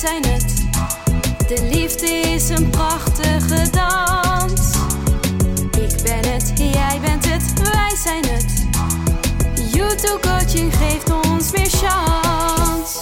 zijn het. De liefde is een prachtige dans. Ik ben het, jij bent het, wij zijn het. YouTube coaching geeft ons weer chance.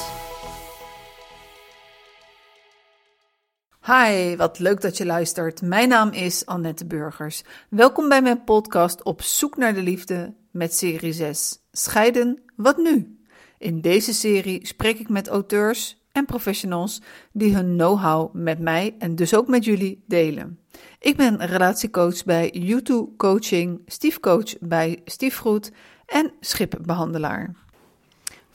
Hi, wat leuk dat je luistert. Mijn naam is Annette Burgers. Welkom bij mijn podcast Op zoek naar de liefde met serie 6. Scheiden, wat nu? In deze serie spreek ik met auteurs en professionals die hun know-how met mij en dus ook met jullie delen. Ik ben relatiecoach bij YouTube Coaching, stiefcoach bij Stiefgoed en schipbehandelaar.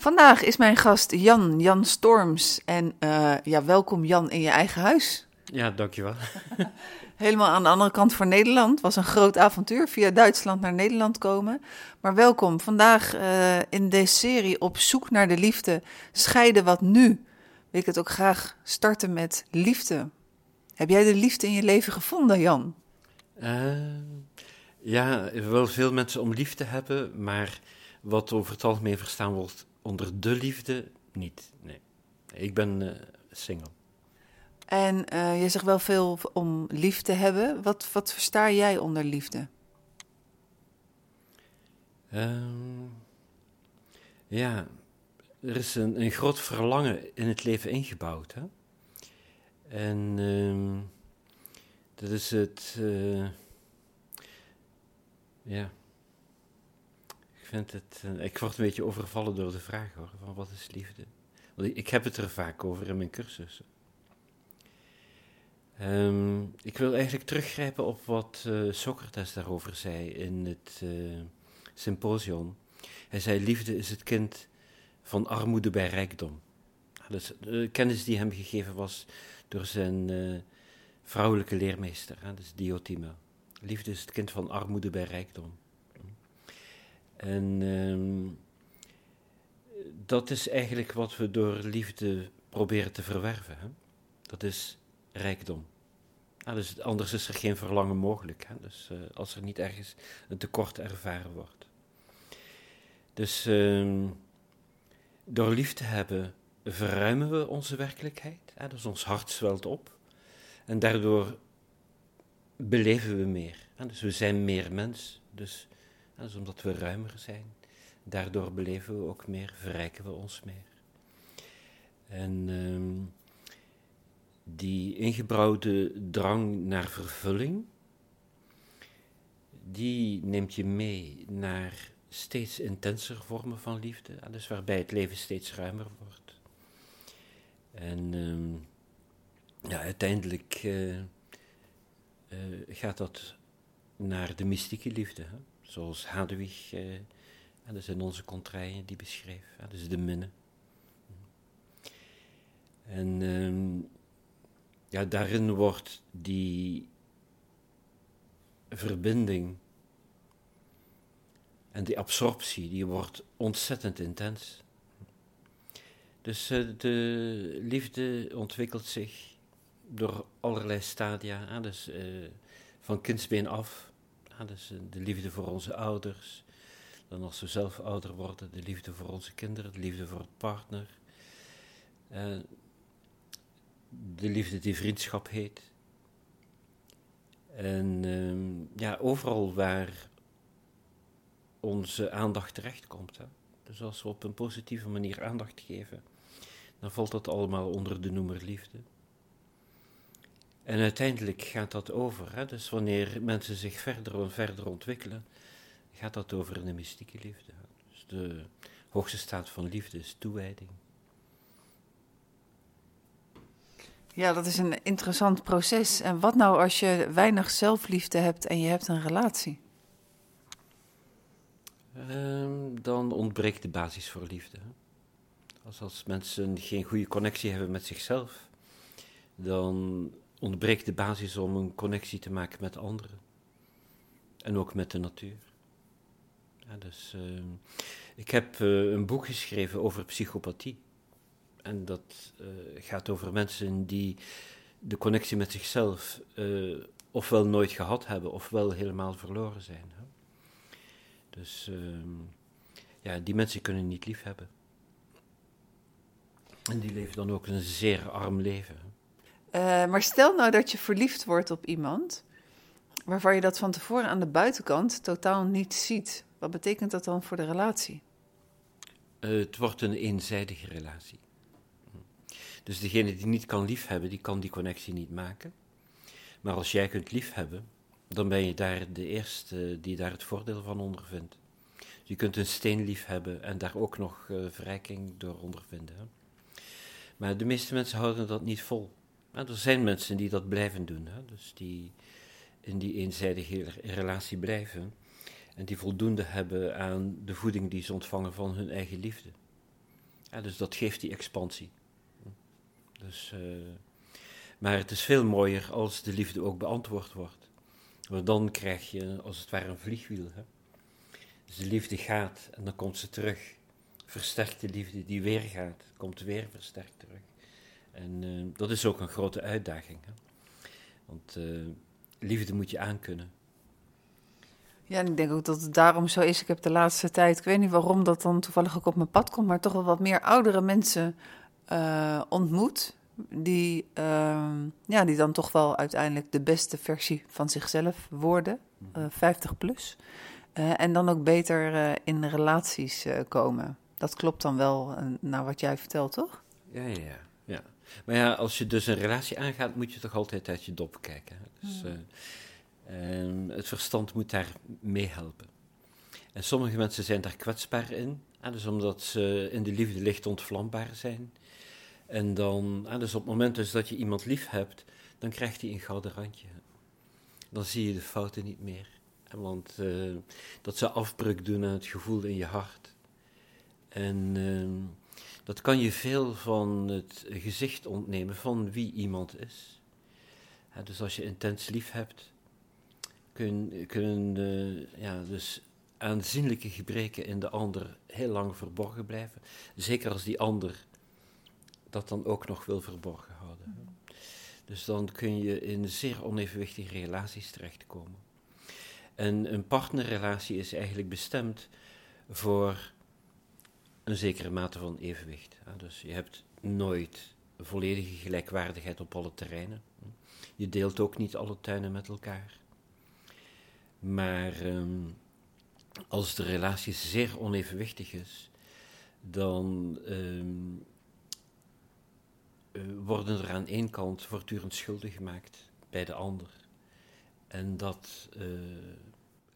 Vandaag is mijn gast Jan, Jan Storms. En uh, ja, welkom Jan in je eigen huis. Ja, dankjewel. Helemaal aan de andere kant van Nederland. was een groot avontuur via Duitsland naar Nederland komen. Maar welkom vandaag uh, in deze serie op zoek naar de liefde. Scheiden wat nu. Wil ik het ook graag starten met liefde. Heb jij de liefde in je leven gevonden, Jan? Uh, ja, wel veel mensen om liefde hebben, maar wat over het algemeen verstaan wordt onder de liefde, niet. Nee. Ik ben uh, single. En uh, je zegt wel veel om liefde hebben. Wat, wat versta jij onder liefde? Um, ja, er is een, een groot verlangen in het leven ingebouwd. Hè? En um, dat is het. Uh, ja. Ik vind het. Uh, ik word een beetje overvallen door de vraag hoor: van wat is liefde? Want ik, heb het er vaak over in mijn cursussen. Um, ik wil eigenlijk teruggrijpen op wat uh, Socrates daarover zei in het symposium. Hij zei: Liefde is het kind van armoede bij rijkdom. Dus de kennis die hem gegeven was door zijn uh, vrouwelijke leermeester, hè, dus Diotima. Liefde is het kind van armoede bij rijkdom. En um, dat is eigenlijk wat we door liefde proberen te verwerven. Hè? Dat is rijkdom. Dus anders is er geen verlangen mogelijk. Hè? Dus uh, als er niet ergens een tekort ervaren wordt. Dus uh, door lief te hebben verruimen we onze werkelijkheid. Hè? Dus ons hart zwelt op. En daardoor beleven we meer. Hè? Dus we zijn meer mens. Dus, dus omdat we ruimer zijn. Daardoor beleven we ook meer, verrijken we ons meer. En um, die ingebouwde drang naar vervulling, die neemt je mee naar steeds intenser vormen van liefde, dus waarbij het leven steeds ruimer wordt. En um, ja, uiteindelijk uh, uh, gaat dat naar de mystieke liefde, hè? zoals Hadewig, uh, is in onze contraien die beschreef, is de minne. En um, ja, daarin wordt die verbinding en die absorptie, die wordt ontzettend intens. Dus uh, de liefde ontwikkelt zich door allerlei stadia, dus uh, van kindsbeen af. Dus uh, de liefde voor onze ouders, dan als we zelf ouder worden, de liefde voor onze kinderen, de liefde voor het partner de liefde die vriendschap heet. En um, ja, overal waar onze aandacht terechtkomt. Hè. Dus als we op een positieve manier aandacht geven, dan valt dat allemaal onder de noemer liefde. En uiteindelijk gaat dat over. Hè. Dus wanneer mensen zich verder en verder ontwikkelen, gaat dat over een mystieke liefde. Dus de hoogste staat van liefde is toewijding. Ja, dat is een interessant proces. En wat nou als je weinig zelfliefde hebt en je hebt een relatie? Um, dan ontbreekt de basis voor liefde. Als, als mensen geen goede connectie hebben met zichzelf, dan ontbreekt de basis om een connectie te maken met anderen. En ook met de natuur. Ja, dus, uh, ik heb uh, een boek geschreven over psychopathie. En dat uh, gaat over mensen die de connectie met zichzelf uh, ofwel nooit gehad hebben, ofwel helemaal verloren zijn. Dus uh, ja, die mensen kunnen niet lief hebben. En die leven dan ook een zeer arm leven. Uh, maar stel nou dat je verliefd wordt op iemand waarvan je dat van tevoren aan de buitenkant totaal niet ziet. Wat betekent dat dan voor de relatie? Uh, het wordt een eenzijdige relatie. Dus degene die niet kan liefhebben, die kan die connectie niet maken. Maar als jij kunt liefhebben, dan ben je daar de eerste die daar het voordeel van ondervindt. Je kunt een steen liefhebben en daar ook nog uh, verrijking door ondervinden. Maar de meeste mensen houden dat niet vol. Er zijn mensen die dat blijven doen, hè? dus die in die eenzijdige relatie blijven en die voldoende hebben aan de voeding die ze ontvangen van hun eigen liefde. Dus dat geeft die expansie. Dus, uh, maar het is veel mooier als de liefde ook beantwoord wordt. Want dan krijg je als het ware een vliegwiel. Hè? Dus de liefde gaat en dan komt ze terug. Versterkte liefde die weer gaat, komt weer versterkt terug. En uh, dat is ook een grote uitdaging. Hè? Want uh, liefde moet je aankunnen. Ja, en ik denk ook dat het daarom zo is. Ik heb de laatste tijd, ik weet niet waarom dat dan toevallig ook op mijn pad komt, maar toch wel wat meer oudere mensen uh, ontmoet. Die, uh, ja, die dan toch wel uiteindelijk de beste versie van zichzelf worden, uh, 50 plus. Uh, en dan ook beter in relaties komen. Dat klopt dan wel naar wat jij vertelt, toch? Ja, ja, ja. Maar ja, als je dus een relatie aangaat, moet je toch altijd uit je dop kijken. Dus, mm. het verstand moet daar meehelpen. En sommige mensen zijn daar kwetsbaar in. dus omdat ze in de liefde licht ontvlambaar zijn. En dan, ah, dus op het moment dus dat je iemand lief hebt, dan krijgt hij een gouden randje. Dan zie je de fouten niet meer. Want uh, dat zou afbreuk doen aan het gevoel in je hart. En uh, dat kan je veel van het gezicht ontnemen van wie iemand is. dus als je intens lief hebt, kunnen, kunnen uh, ja, dus aanzienlijke gebreken in de ander heel lang verborgen blijven. Zeker als die ander dat dan ook nog wil verborgen houden. Dus dan kun je in zeer onevenwichtige relaties terechtkomen. En een partnerrelatie is eigenlijk bestemd voor een zekere mate van evenwicht. Dus je hebt nooit volledige gelijkwaardigheid op alle terreinen. Je deelt ook niet alle tuinen met elkaar. Maar um, als de relatie zeer onevenwichtig is, dan um, uh, worden er aan één kant voortdurend schulden gemaakt bij de ander. En dat uh,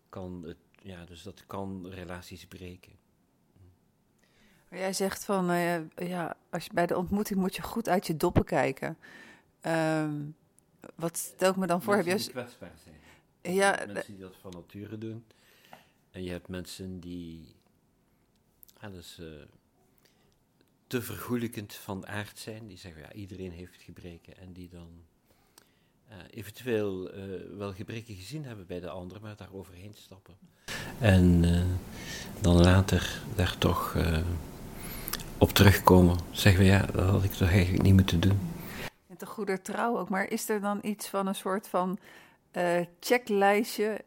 kan, het, ja, dus dat kan relaties breken. Jij zegt van, uh, ja, als je, bij de ontmoeting moet je goed uit je doppen kijken. Um, wat stel ik me dan voor? Mensen heb je... die kwetsbaar zijn. Ja, mensen die dat van nature doen. En je hebt mensen die... Ja, dus, te vergoelijkend van aard zijn. Die zeggen, ja, iedereen heeft gebreken. En die dan uh, eventueel uh, wel gebreken gezien hebben bij de ander, maar daar overheen stappen. En uh, dan later daar toch op terugkomen. Zeggen we, ja, dat had ik toch eigenlijk niet moeten doen. En te goeder trouw ook. Maar is er dan iets van een soort van checklijstje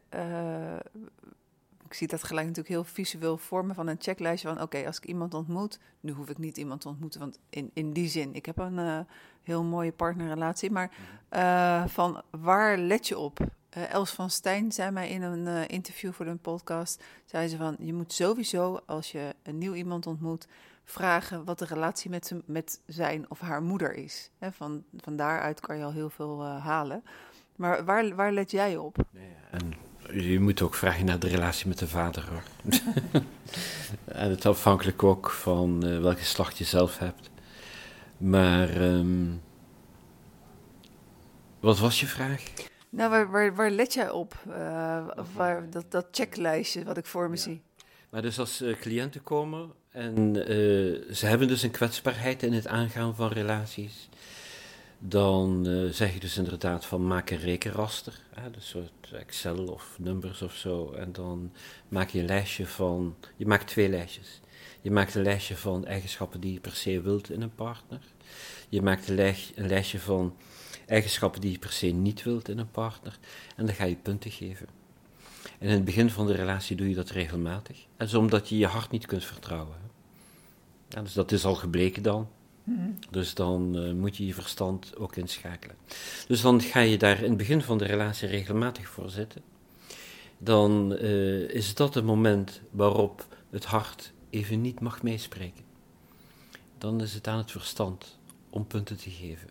ik zie dat gelijk natuurlijk heel visueel vormen van een checklijstje van oké, als ik iemand ontmoet, nu hoef ik niet iemand te ontmoeten, want in, in die zin, ik heb een uh, heel mooie partnerrelatie, maar uh, van waar let je op? Uh, Els van Stijn zei mij in een interview voor een podcast, zei ze van je moet sowieso als je een nieuw iemand ontmoet, vragen wat de relatie met, zijn, met zijn of haar moeder is. He, van, van daaruit kan je al heel veel halen. Maar waar, waar let jij op? En je moet ook vragen naar de relatie met de vader hoor. en het afhankelijk ook van uh, welk geslacht je zelf hebt. Maar um, wat was je vraag? Nou, waar, waar, waar let jij op? Uh, waar, dat, dat checklijstje wat ik voor me ja. zie. Maar dus als uh, cliënten komen en ze hebben dus een kwetsbaarheid in het aangaan van relaties dan uh, zeg je dus inderdaad van maak een rekenraster, hè, een soort Excel of numbers of zo. En dan maak je een lijstje van, je maakt twee lijstjes. Je maakt een lijstje van eigenschappen die je per se wilt in een partner. Je maakt een, lijst, lijstje van eigenschappen die je per se niet wilt in een partner. En dan ga je punten geven. En in het begin van de relatie doe je dat regelmatig. En is omdat je je hart niet kunt vertrouwen. Ja, dus dat is al gebleken dan. Dus dan eh, moet je je verstand ook inschakelen. Dus dan ga je daar in het begin van de relatie regelmatig voor zitten. Dan eh, is dat het moment waarop het hart even niet mag meespreken. Dan is het aan het verstand om punten te geven.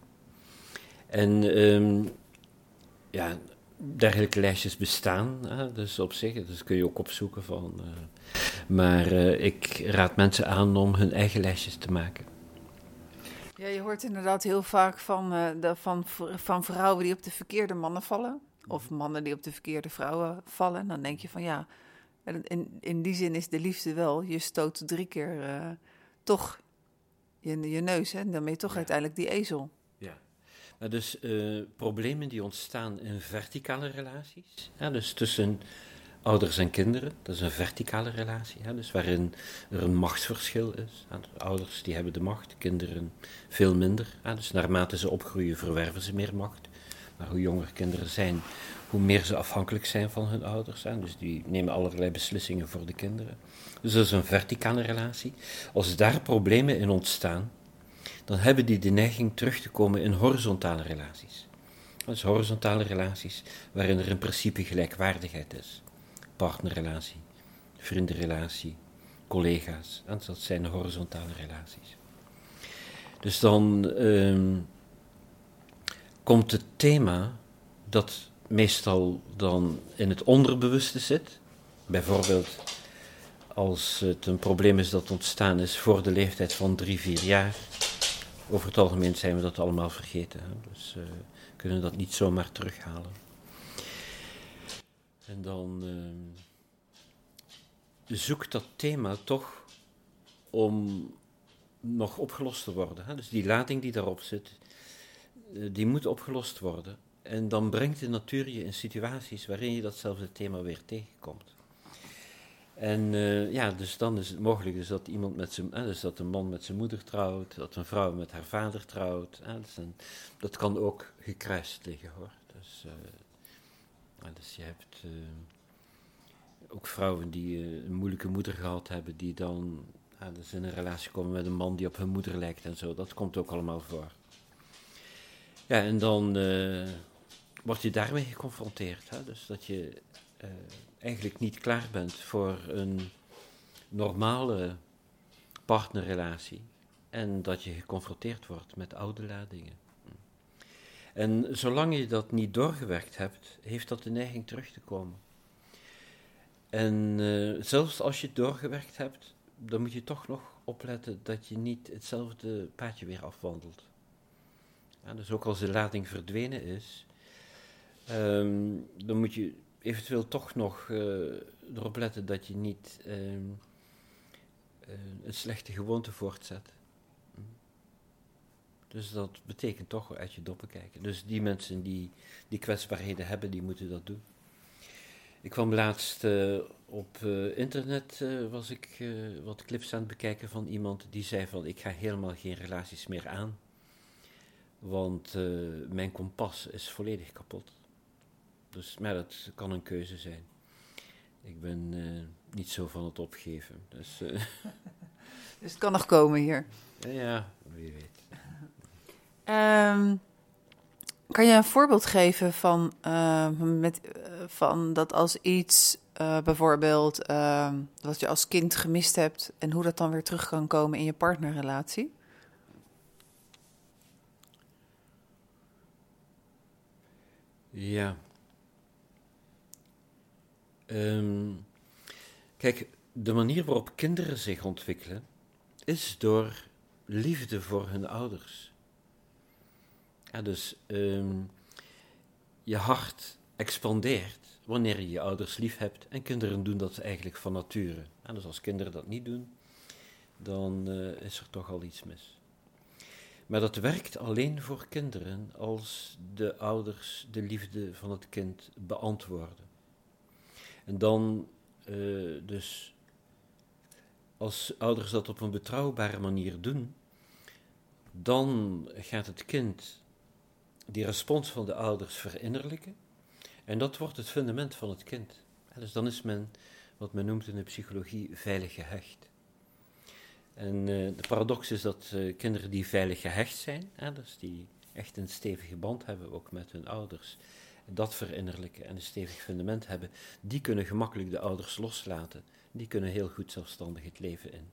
En ehm, ja, dergelijke lijstjes bestaan, hè, dus op zich, dus kun je ook opzoeken van. Uh, maar ik raad mensen aan om hun eigen lijstjes te maken. Ja, je hoort inderdaad heel vaak van, uh, de, van, van vrouwen die op de verkeerde mannen vallen. Of mannen die op de verkeerde vrouwen vallen. En dan denk je van ja, in, in die zin is de liefde wel. Je stoot drie keer toch je, je neus. Hè? En dan ben je toch ja. uiteindelijk die ezel. Ja. Nou, dus uh, problemen die ontstaan in verticale relaties. Ja, dus tussen ouders en kinderen. Dat is een verticale relatie. Ja, dus waarin er een machtsverschil is. Ouders die hebben de macht, kinderen veel minder. Ja, dus naarmate ze opgroeien verwerven ze meer macht. Maar hoe jonger kinderen zijn, hoe meer ze afhankelijk zijn van hun ouders. Hè? Dus die nemen allerlei beslissingen voor de kinderen. Dus dat is een verticale relatie. Als daar problemen in ontstaan, dan hebben die de neiging terug te komen in horizontale relaties. Is horizontale relaties waarin er in principe gelijkwaardigheid is. Partnerrelatie, vriendenrelatie, collega's. En dat zijn horizontale relaties. Dus dan uh, komt het thema dat meestal dan in het onderbewuste zit. Bijvoorbeeld als het een probleem is dat ontstaan is voor de leeftijd van drie, vier jaar. Over het algemeen zijn we dat allemaal vergeten. Dus uh, kunnen dat niet zomaar terughalen. En dan uh, zoekt dat thema toch om nog opgelost te worden. Hè? Dus die lading die daarop zit, uh, die moet opgelost worden. En dan brengt de natuur je in situaties waarin je datzelfde thema weer tegenkomt. En uh, ja, dus dan is het mogelijk dus dat iemand met zijn, eh, dus dat een man met zijn moeder trouwt, dat een vrouw met haar vader trouwt. Eh, dus een, dat kan ook gekruist liggen hoor. Dus, dus je hebt ook vrouwen die een moeilijke moeder gehad hebben, die dan dus in een relatie komen met een man die op hun moeder lijkt en zo. Dat komt ook allemaal voor. Ja, en dan word je daarmee geconfronteerd. Hè? Dus dat je uh, eigenlijk niet klaar bent voor een normale partnerrelatie. En dat je geconfronteerd wordt met oude ladingen. En zolang je dat niet doorgewerkt hebt, heeft dat de neiging terug te komen. En uh, zelfs als je het doorgewerkt hebt, dan moet je toch nog opletten dat je niet hetzelfde paadje weer afwandelt. Dus ook als de lading verdwenen is, um, dan moet je eventueel toch nog uh, erop letten dat je niet uh, uh, een slechte gewoonte voortzet. Dus dat betekent toch uit je doppen kijken. Dus die mensen die die kwetsbaarheden hebben, die moeten dat doen. Ik kwam laatst uh, op uh, internet, uh, was ik wat clips aan het bekijken van iemand die zei van ik ga helemaal geen relaties meer aan. Want mijn kompas is volledig kapot. Dus, maar dat kan een keuze zijn. Ik ben niet zo van het opgeven. Dus, dus het kan nog komen hier. Ja, wie weet. Um, kan je een voorbeeld geven van, uh, met, van dat als iets bijvoorbeeld wat je als kind gemist hebt en hoe dat dan weer terug kan komen in je partnerrelatie? Ja, Um, kijk, de manier waarop kinderen zich ontwikkelen is door liefde voor hun ouders. Ja, dus um, je hart expandeert wanneer je je ouders lief hebt en kinderen doen dat eigenlijk van nature. En dus als kinderen dat niet doen, dan uh, is er toch al iets mis. Maar dat werkt alleen voor kinderen als de ouders de liefde van het kind beantwoorden. En dan uh, dus, als ouders dat op een betrouwbare manier doen, dan gaat het kind die respons van de ouders verinnerlijken. En dat wordt het fundament van het kind. dus dan is men, wat men noemt in de psychologie, veilig gehecht. En uh, de paradox is dat uh, kinderen die veilig gehecht zijn, hè, dus die echt een stevige band hebben ook met hun ouders, dat verinnerlijken en een stevig fundament hebben, die kunnen gemakkelijk de ouders loslaten. Die kunnen heel goed zelfstandig het leven in.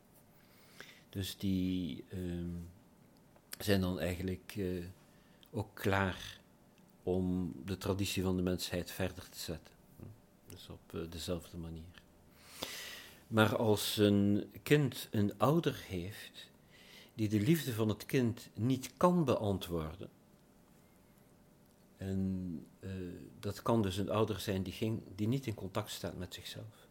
Dus die uh, zijn dan eigenlijk uh, ook klaar om de traditie van de mensheid verder te zetten. Dus op uh, dezelfde manier. Maar als een kind een ouder heeft die de liefde van het kind niet kan beantwoorden, en uh, dat kan dus een ouder zijn die, die niet in contact staat met zichzelf.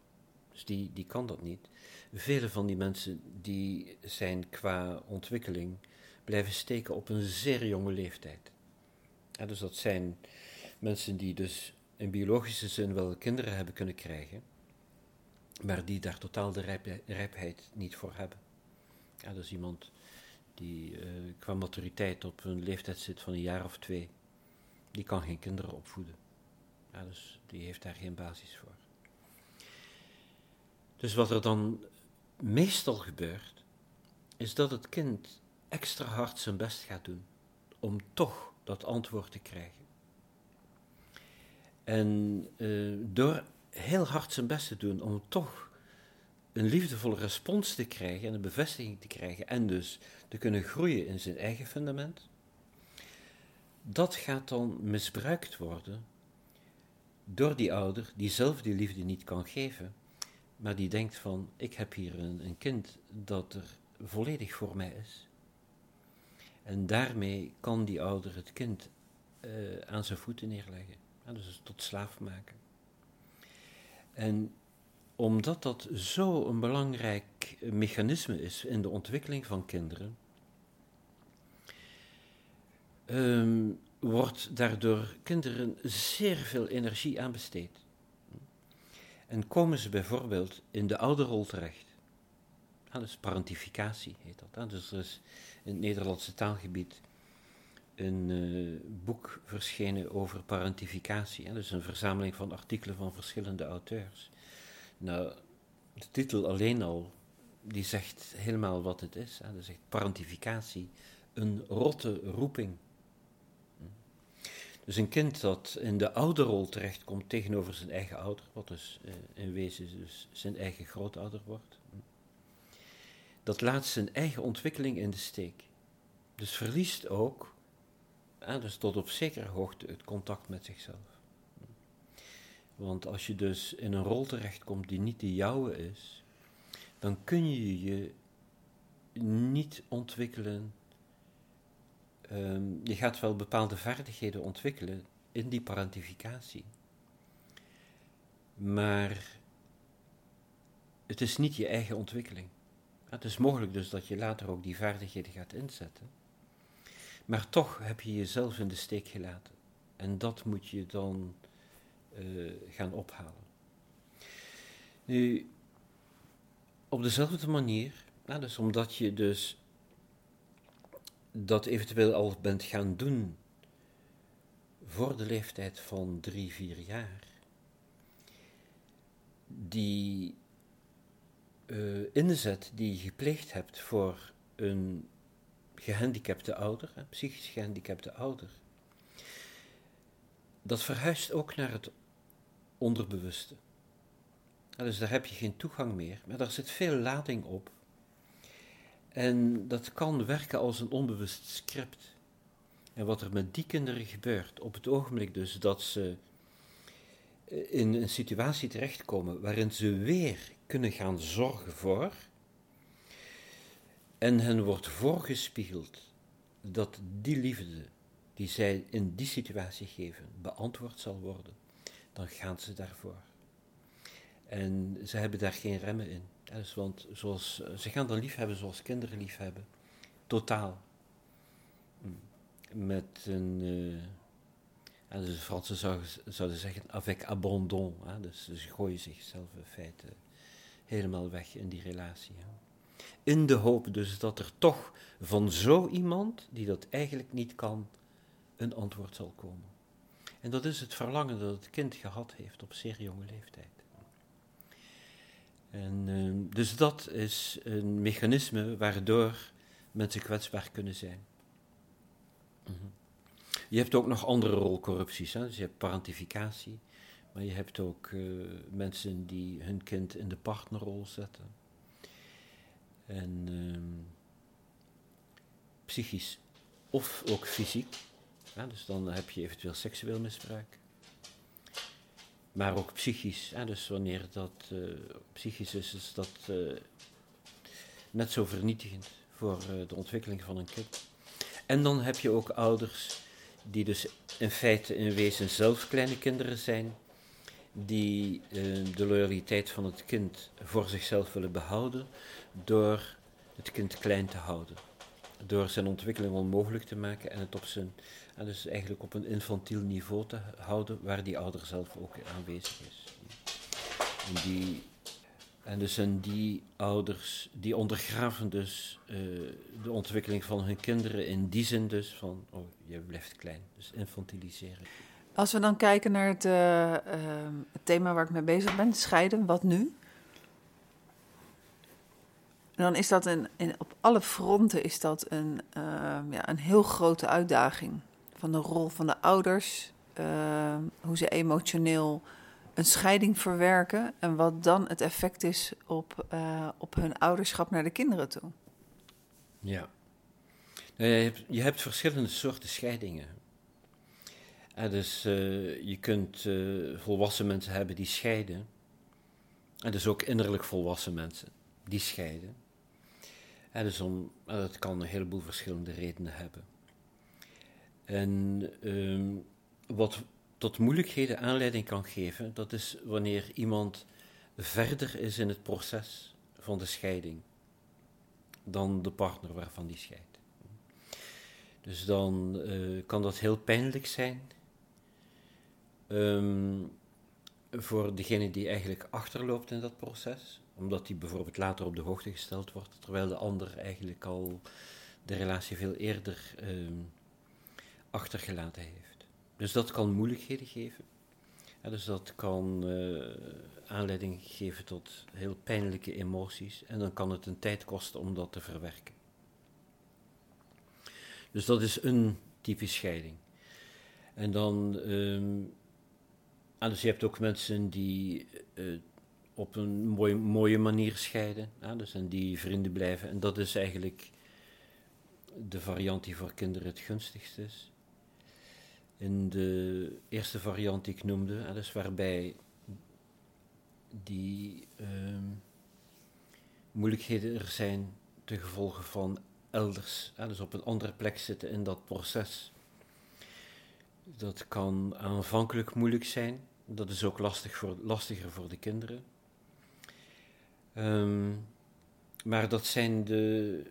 Dus die, die kan dat niet. Vele van die mensen die zijn qua ontwikkeling blijven steken op een zeer jonge leeftijd. Ja, dus dat zijn mensen die dus in biologische zin wel kinderen hebben kunnen krijgen, maar die daar totaal de rijp, rijpheid niet voor hebben. Ja, dus iemand die uh, qua maturiteit op een leeftijd zit van een jaar of twee, die kan geen kinderen opvoeden. Ja, dus die heeft daar geen basis voor. Dus wat er dan meestal gebeurt, is dat het kind extra hard zijn best gaat doen om toch dat antwoord te krijgen. En uh, door heel hard zijn best te doen om toch een liefdevolle respons te krijgen en een bevestiging te krijgen en dus te kunnen groeien in zijn eigen fundament, dat gaat dan misbruikt worden door die ouder die zelf die liefde niet kan geven, maar die denkt van ik heb hier een, een kind dat er volledig voor mij is. En daarmee kan die ouder het kind uh, aan zijn voeten neerleggen, ja, dus tot slaaf maken. En omdat dat zo een belangrijk mechanisme is in de ontwikkeling van kinderen, um, wordt daardoor kinderen zeer veel energie aan besteed. En komen ze bijvoorbeeld in de ouderrol terecht. Dat is parentificatie, heet dat. Dus er is in het Nederlandse taalgebied een uh, boek verschenen over parentificatie. Dus een verzameling van artikelen van verschillende auteurs. Nou, de titel alleen al, die zegt helemaal wat het is. Hè. Dat zegt parentificatie, een rotte roeping. Dus een kind dat in de ouderrol terechtkomt tegenover zijn eigen ouder, wat dus eh, in wezen dus zijn eigen grootouder wordt, dat laat zijn eigen ontwikkeling in de steek. Dus verliest ook, dus tot op zekere hoogte, het contact met zichzelf. Want als je dus in een rol terechtkomt die niet de jouwe is, dan kun je je niet ontwikkelen um, je gaat wel bepaalde vaardigheden ontwikkelen in die parentificatie. Maar het is niet je eigen ontwikkeling. Het is mogelijk dus dat je later ook die vaardigheden gaat inzetten. Maar toch heb je jezelf in de steek gelaten. En dat moet je dan uh, gaan ophalen. Nu, op dezelfde manier, nou, dus omdat je dus dat eventueel al bent gaan doen voor de leeftijd van drie, vier jaar, die uh, inzet die je gepleegd hebt voor een gehandicapte ouder, een psychisch gehandicapte ouder, dat verhuist ook naar het onderbewuste. Dus daar heb je geen toegang meer, maar daar zit veel lading op en dat kan werken als een onbewust script. En wat er met die kinderen gebeurt, op het ogenblik dus dat ze eh, in een situatie terechtkomen waarin ze weer kunnen gaan zorgen voor, en hen wordt voorgespiegeld dat die liefde die zij in die situatie geven beantwoord zal worden, dan gaan ze daarvoor. En ze hebben daar geen remmen in. Dus want zoals, eh, ze gaan dan lief hebben zoals kinderen lief hebben. Totaal. Mm. Met een. Uh, dus de Fransen zouden, zouden zeggen avec abandon. Hè? Dus, ze gooien zichzelf in feite helemaal weg in die relatie. In de hoop dus dat er toch van zo iemand, die dat eigenlijk niet kan, een antwoord zal komen. En dat is het verlangen dat het kind gehad heeft op zeer jonge leeftijd. En, ehm, dus dat is een mechanisme waardoor mensen kwetsbaar kunnen zijn. Mhm. Je hebt ook nog andere rolcorrupties. Hè? Dus je hebt parentificatie, maar je hebt ook eh, mensen die hun kind in de partnerrol zetten. En ehm, psychisch of ook fysiek. Ja, dus dan heb je eventueel seksueel misbruik. Maar ook psychisch. Ja, dus wanneer dat uh, psychisch is, is dat uh, net zo vernietigend voor de ontwikkeling van een kind. En dan heb je ook ouders die dus in feite in wezen zelf kleine kinderen zijn, die de loyaliteit van het kind voor zichzelf willen behouden door het kind klein te houden. Door zijn ontwikkeling onmogelijk te maken en het op zijn, en dus eigenlijk op een infantiel niveau te houden, waar die ouder zelf ook aanwezig is. En, die, en dus en die ouders, die ondergraven dus uh, de ontwikkeling van hun kinderen in die zin dus van, oh, je blijft klein, dus infantiliseren. Als we dan kijken naar het, uh, uh, het thema waar ik mee bezig ben, scheiden, wat nu? dan is dat een, op alle fronten is dat een, uh, ja, een heel grote uitdaging. Van de rol van de ouders, uh, hoe ze emotioneel een scheiding verwerken en wat dan het effect is op, uh, op hun ouderschap naar de kinderen toe. Ja. Nou, je, hebt, je hebt verschillende soorten scheidingen. Dus je kunt volwassen mensen hebben die scheiden. En dus ook innerlijk volwassen mensen die scheiden. En dus om, dat kan een heleboel verschillende redenen hebben. En um, wat tot moeilijkheden aanleiding kan geven, dat is wanneer iemand verder is in het proces van de scheiding dan de partner waarvan die scheidt. Dus dan uh, kan dat heel pijnlijk zijn um, voor degene die eigenlijk achterloopt in dat proces omdat die bijvoorbeeld later op de hoogte gesteld wordt, terwijl de ander eigenlijk al de relatie veel eerder uh, achtergelaten heeft. Dus dat kan moeilijkheden geven. Dus dat kan uh, aanleiding geven tot heel pijnlijke emoties en dan kan het een tijd kosten om dat te verwerken. Dus dat is een type scheiding. En dan, um, ah, dus je hebt ook mensen die uh, op een mooie, mooie manier scheiden. Ja, dus en die vrienden blijven. En dat is eigenlijk de variant die voor kinderen het gunstigst is. In de eerste variant die ik noemde, ja, dus waarbij die uh, moeilijkheden er zijn ten gevolge van elders, dus op een andere plek zitten in dat proces. Dat kan aanvankelijk moeilijk zijn, dat is ook lastig voor, lastiger voor de kinderen. Um, maar dat zijn de,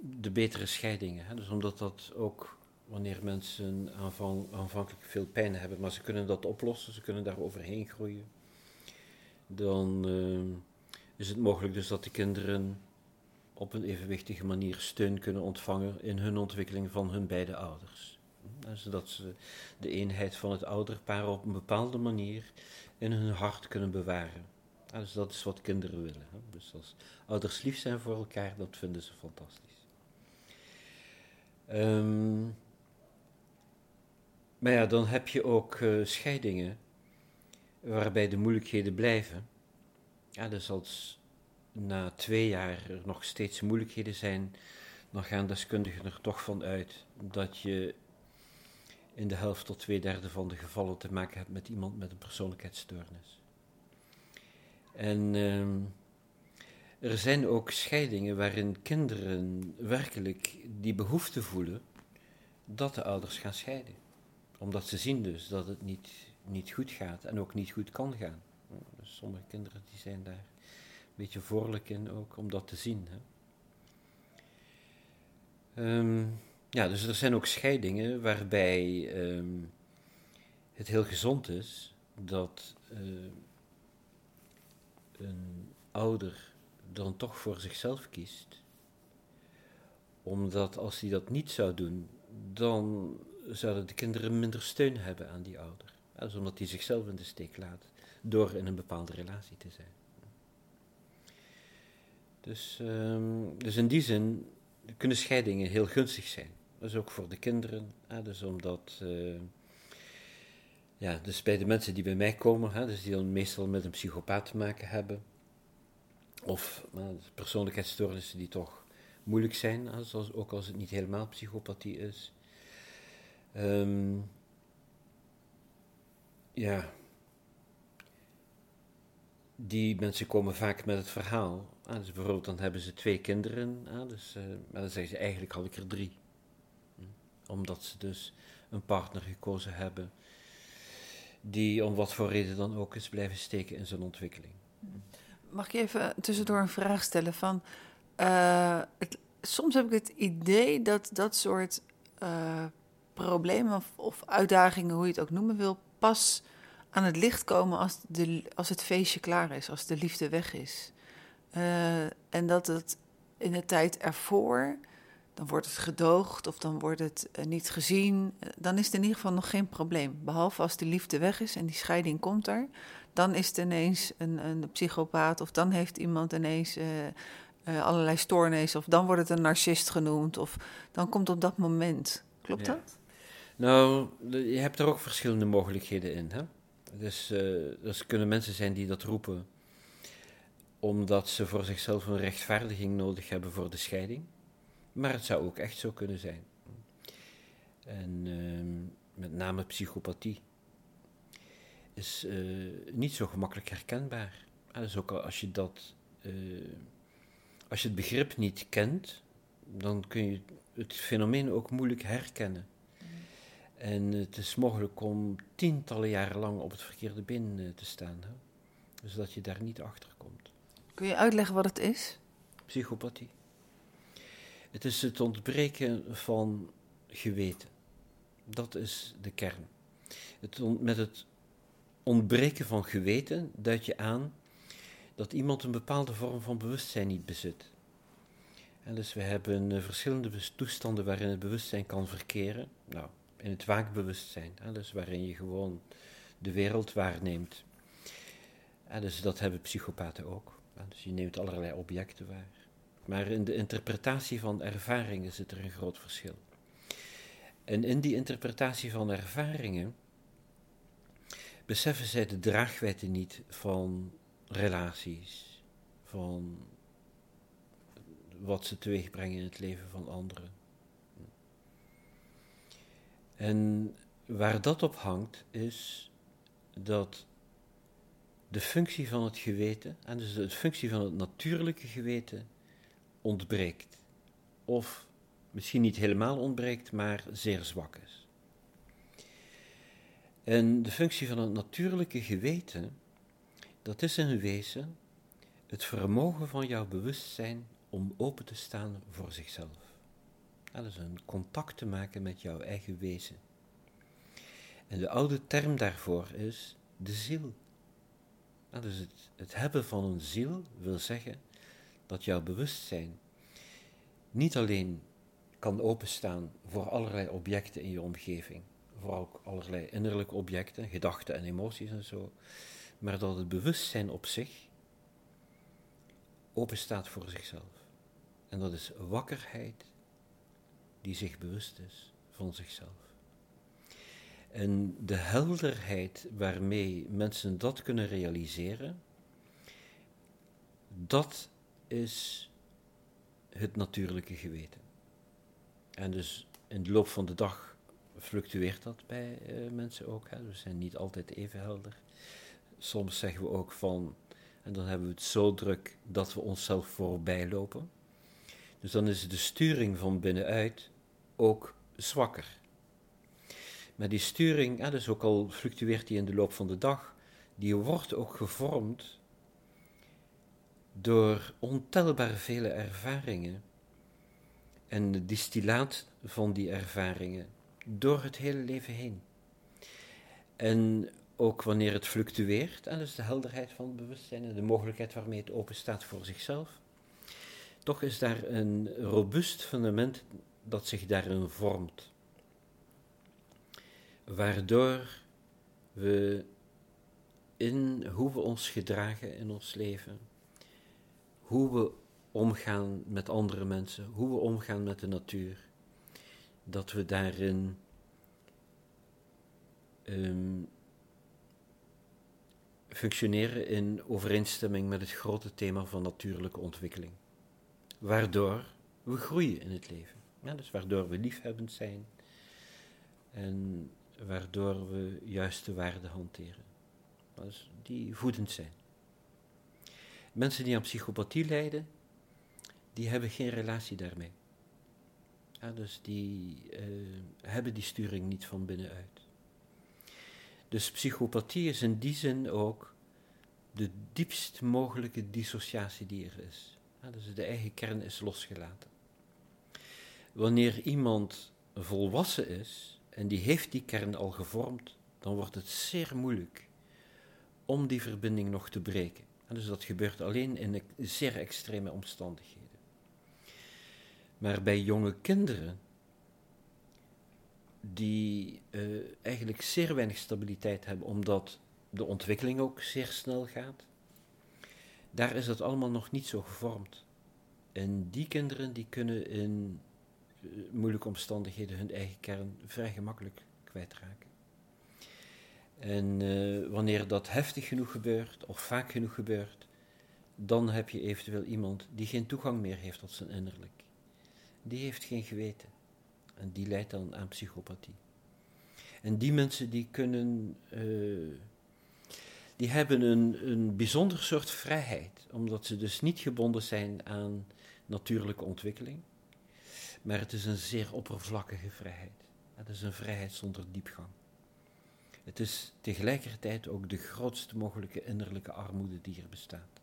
de betere scheidingen. Hè? Dus omdat dat ook wanneer mensen aanvankelijk veel pijn hebben, maar ze kunnen dat oplossen, ze kunnen daar overheen groeien, dan uh, is het mogelijk dus dat de kinderen op een evenwichtige manier steun kunnen ontvangen in hun ontwikkeling van hun beide ouders. Zodat ze de eenheid van het ouderpaar op een bepaalde manier in hun hart kunnen bewaren. Ja, dus dat is wat kinderen willen. Dus als ouders lief zijn voor elkaar, dat vinden ze fantastisch. Um, maar ja, dan heb je ook uh, scheidingen waarbij de moeilijkheden blijven. Ja, dus als na twee jaar er nog steeds moeilijkheden zijn, dan gaan deskundigen er toch van uit dat je in de helft tot twee derde van de gevallen te maken hebt met iemand met een persoonlijkheidsstoornis. En uh, er zijn ook scheidingen waarin kinderen werkelijk die behoefte voelen dat de ouders gaan scheiden. Omdat ze zien dus dat het niet, niet goed gaat en ook niet goed kan gaan. Dus sommige kinderen die zijn daar een beetje voorlijk in ook om dat te zien. Hè. Um, ja, dus er zijn ook scheidingen waarbij um, het heel gezond is dat uh, een ouder dan toch voor zichzelf kiest, omdat als hij dat niet zou doen, dan zouden de kinderen minder steun hebben aan die ouder. Dus omdat hij zichzelf in de steek laat door in een bepaalde relatie te zijn. Dus, ehm, dus in die zin kunnen scheidingen heel gunstig zijn. Dus ook voor de kinderen. Hè, dus omdat, uh, ja, dus bij de mensen die bij mij komen, hè, dus die dan meestal met een psychopaat te maken hebben, of uh, persoonlijkheidsstoornissen die toch moeilijk zijn, hè, zoals, ook als het niet helemaal psychopathie is. Um, ja, die mensen komen vaak met het verhaal. Dus bijvoorbeeld dan hebben ze twee kinderen, dus, uh, maar dan zeggen ze eigenlijk had ik er drie. Omdat ze dus een partner gekozen hebben die om wat voor reden dan ook is blijven steken in zijn ontwikkeling. Mag ik even tussendoor een vraag stellen van, het, soms heb ik het idee dat dat soort uh, problemen of, uitdagingen, hoe je het ook noemen wil, pas aan het licht komen als, de, als het feestje klaar is, als de liefde weg is. Uh, en dat het in de tijd ervoor, dan wordt het gedoogd of dan wordt het uh, niet gezien. Dan is het in ieder geval nog geen probleem. Behalve als de liefde weg is en die scheiding komt er. Dan is het ineens een, een psychopaat of dan heeft iemand ineens uh, allerlei stoornissen. Of dan wordt het een narcist genoemd. Of dan komt op dat moment. Klopt ja. dat? Nou, je hebt er ook verschillende mogelijkheden in. Hè? Dus, uh, dus kunnen mensen zijn die dat roepen omdat ze voor zichzelf een rechtvaardiging nodig hebben voor de scheiding. Maar het zou ook echt zo kunnen zijn. En uh, met name psychopathie is uh, niet zo gemakkelijk herkenbaar. Dus ook als je dat, als je het begrip niet kent, dan kun je het fenomeen ook moeilijk herkennen. En het is mogelijk om tientallen jaren lang op het verkeerde been eh, te staan. Hè? Dus dat je daar niet achter komt. Kun je uitleggen wat het is? Psychopathie. Het is het ontbreken van geweten. Dat is de kern. Het met het ontbreken van geweten duid je aan dat iemand een bepaalde vorm van bewustzijn niet bezit. Dus we hebben uh, verschillende toestanden waarin het bewustzijn kan verkeren. Nou, in het waakbewustzijn, hè, dus waarin je gewoon de wereld waarneemt. Dus dat hebben psychopaten ook. Dus je neemt allerlei objecten waar. Maar in de interpretatie van ervaringen zit er een groot verschil. En in die interpretatie van ervaringen beseffen zij de draagwijdte niet van relaties, van wat ze teweegbrengen in het leven van anderen. En waar dat op hangt, is dat de functie van het geweten, en dus de functie van het natuurlijke geweten, ontbreekt. Of misschien niet helemaal ontbreekt, maar zeer zwak is. En de functie van het natuurlijke geweten, dat is in wezen het vermogen van jouw bewustzijn om open te staan voor zichzelf. Dat is een contact te maken met jouw eigen wezen. En de oude term daarvoor is de ziel. dus het, het hebben van een ziel wil zeggen dat jouw bewustzijn niet alleen kan openstaan voor allerlei objecten in je omgeving, voor ook allerlei innerlijke objecten, gedachten en emoties en zo, maar dat het bewustzijn op zich openstaat voor zichzelf. En dat is wakkerheid die zich bewust is van zichzelf. En de helderheid waarmee mensen dat kunnen realiseren, dat is het natuurlijke geweten. En dus in de loop van de dag fluctueert dat bij uh, mensen ook. Hè. We zijn niet altijd even helder. Soms zeggen we ook van, en dan hebben we het zo druk dat we onszelf voorbij lopen. Dus dan is de sturing van binnenuit ook zwakker. Maar die sturing, ja, dus ook al fluctueert die in de loop van de dag, die wordt ook gevormd door ontelbare vele ervaringen en de distillaat van die ervaringen door het hele leven heen. En ook wanneer het fluctueert, en dus de helderheid van het bewustzijn en de mogelijkheid waarmee het open staat voor zichzelf, toch is daar een robuust fundament dat zich daarin vormt. Waardoor we in hoe we ons gedragen in ons leven, hoe we omgaan met andere mensen, hoe we omgaan met de natuur, dat we daarin ehm, functioneren in overeenstemming met het grote thema van natuurlijke ontwikkeling. Waardoor we groeien in het leven. Ja, dus waardoor we liefhebbend zijn en waardoor we juiste waarden hanteren. Die voedend zijn. Mensen die aan psychopathie lijden, die hebben geen relatie daarmee. Dus die uh, hebben die sturing niet van binnenuit. Dus psychopathie is in die zin ook de diepst mogelijke dissociatie die er is. Dus de eigen kern is losgelaten. Wanneer iemand volwassen is en die heeft die kern al gevormd, dan wordt het zeer moeilijk om die verbinding nog te breken. Dus dat gebeurt alleen in zeer extreme omstandigheden. Maar bij jonge kinderen, die uh, eigenlijk zeer weinig stabiliteit hebben, omdat de ontwikkeling ook zeer snel gaat, daar is dat allemaal nog niet zo gevormd. En die kinderen die kunnen in uh, moeilijke omstandigheden hun eigen kern vrij gemakkelijk kwijtraken. En uh, wanneer dat heftig genoeg gebeurt, of vaak genoeg gebeurt, dan heb je eventueel iemand die geen toegang meer heeft tot zijn innerlijk. Die heeft geen geweten. En die leidt dan aan psychopathie. En die mensen die kunnen, uh, die hebben een, een bijzonder soort vrijheid, omdat ze dus niet gebonden zijn aan natuurlijke ontwikkeling. Maar het is een zeer oppervlakkige vrijheid. Het is een vrijheid zonder diepgang. Het is tegelijkertijd ook de grootste mogelijke innerlijke armoede die er bestaat.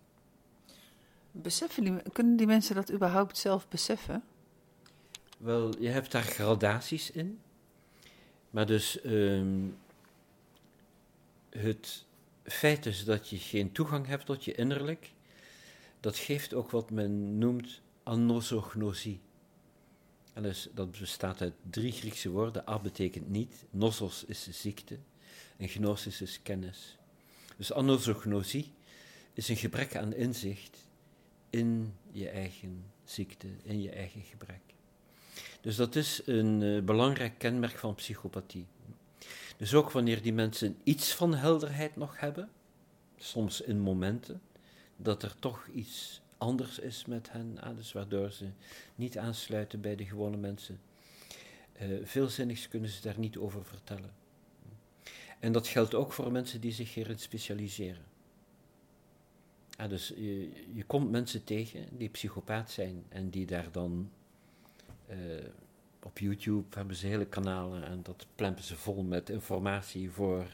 Beseffen die, kunnen die mensen dat überhaupt zelf beseffen? Wel, je hebt daar gradaties in. Maar dus um, het feit is dat je geen toegang hebt tot je innerlijk, dat geeft ook wat men noemt anosognosie. En dus, dat bestaat uit drie Griekse woorden. A betekent niet, nosos is ziekte en gnosis is kennis. Dus anosognosie is een gebrek aan inzicht in je eigen ziekte, in je eigen gebrek. Dus dat is een uh, belangrijk kenmerk van psychopathie. Dus ook wanneer die mensen iets van helderheid nog hebben, soms in momenten, dat er toch iets anders is met hen, ah, waardoor ze niet aansluiten bij de gewone mensen. Uh, veelzinnigs kunnen ze daar niet over vertellen. En dat geldt ook voor mensen die zich hierin specialiseren. Ah, dus je, komt mensen tegen die psychopaat zijn en die daar dan uh, op YouTube hebben ze hele kanalen en dat plempen ze vol met informatie voor,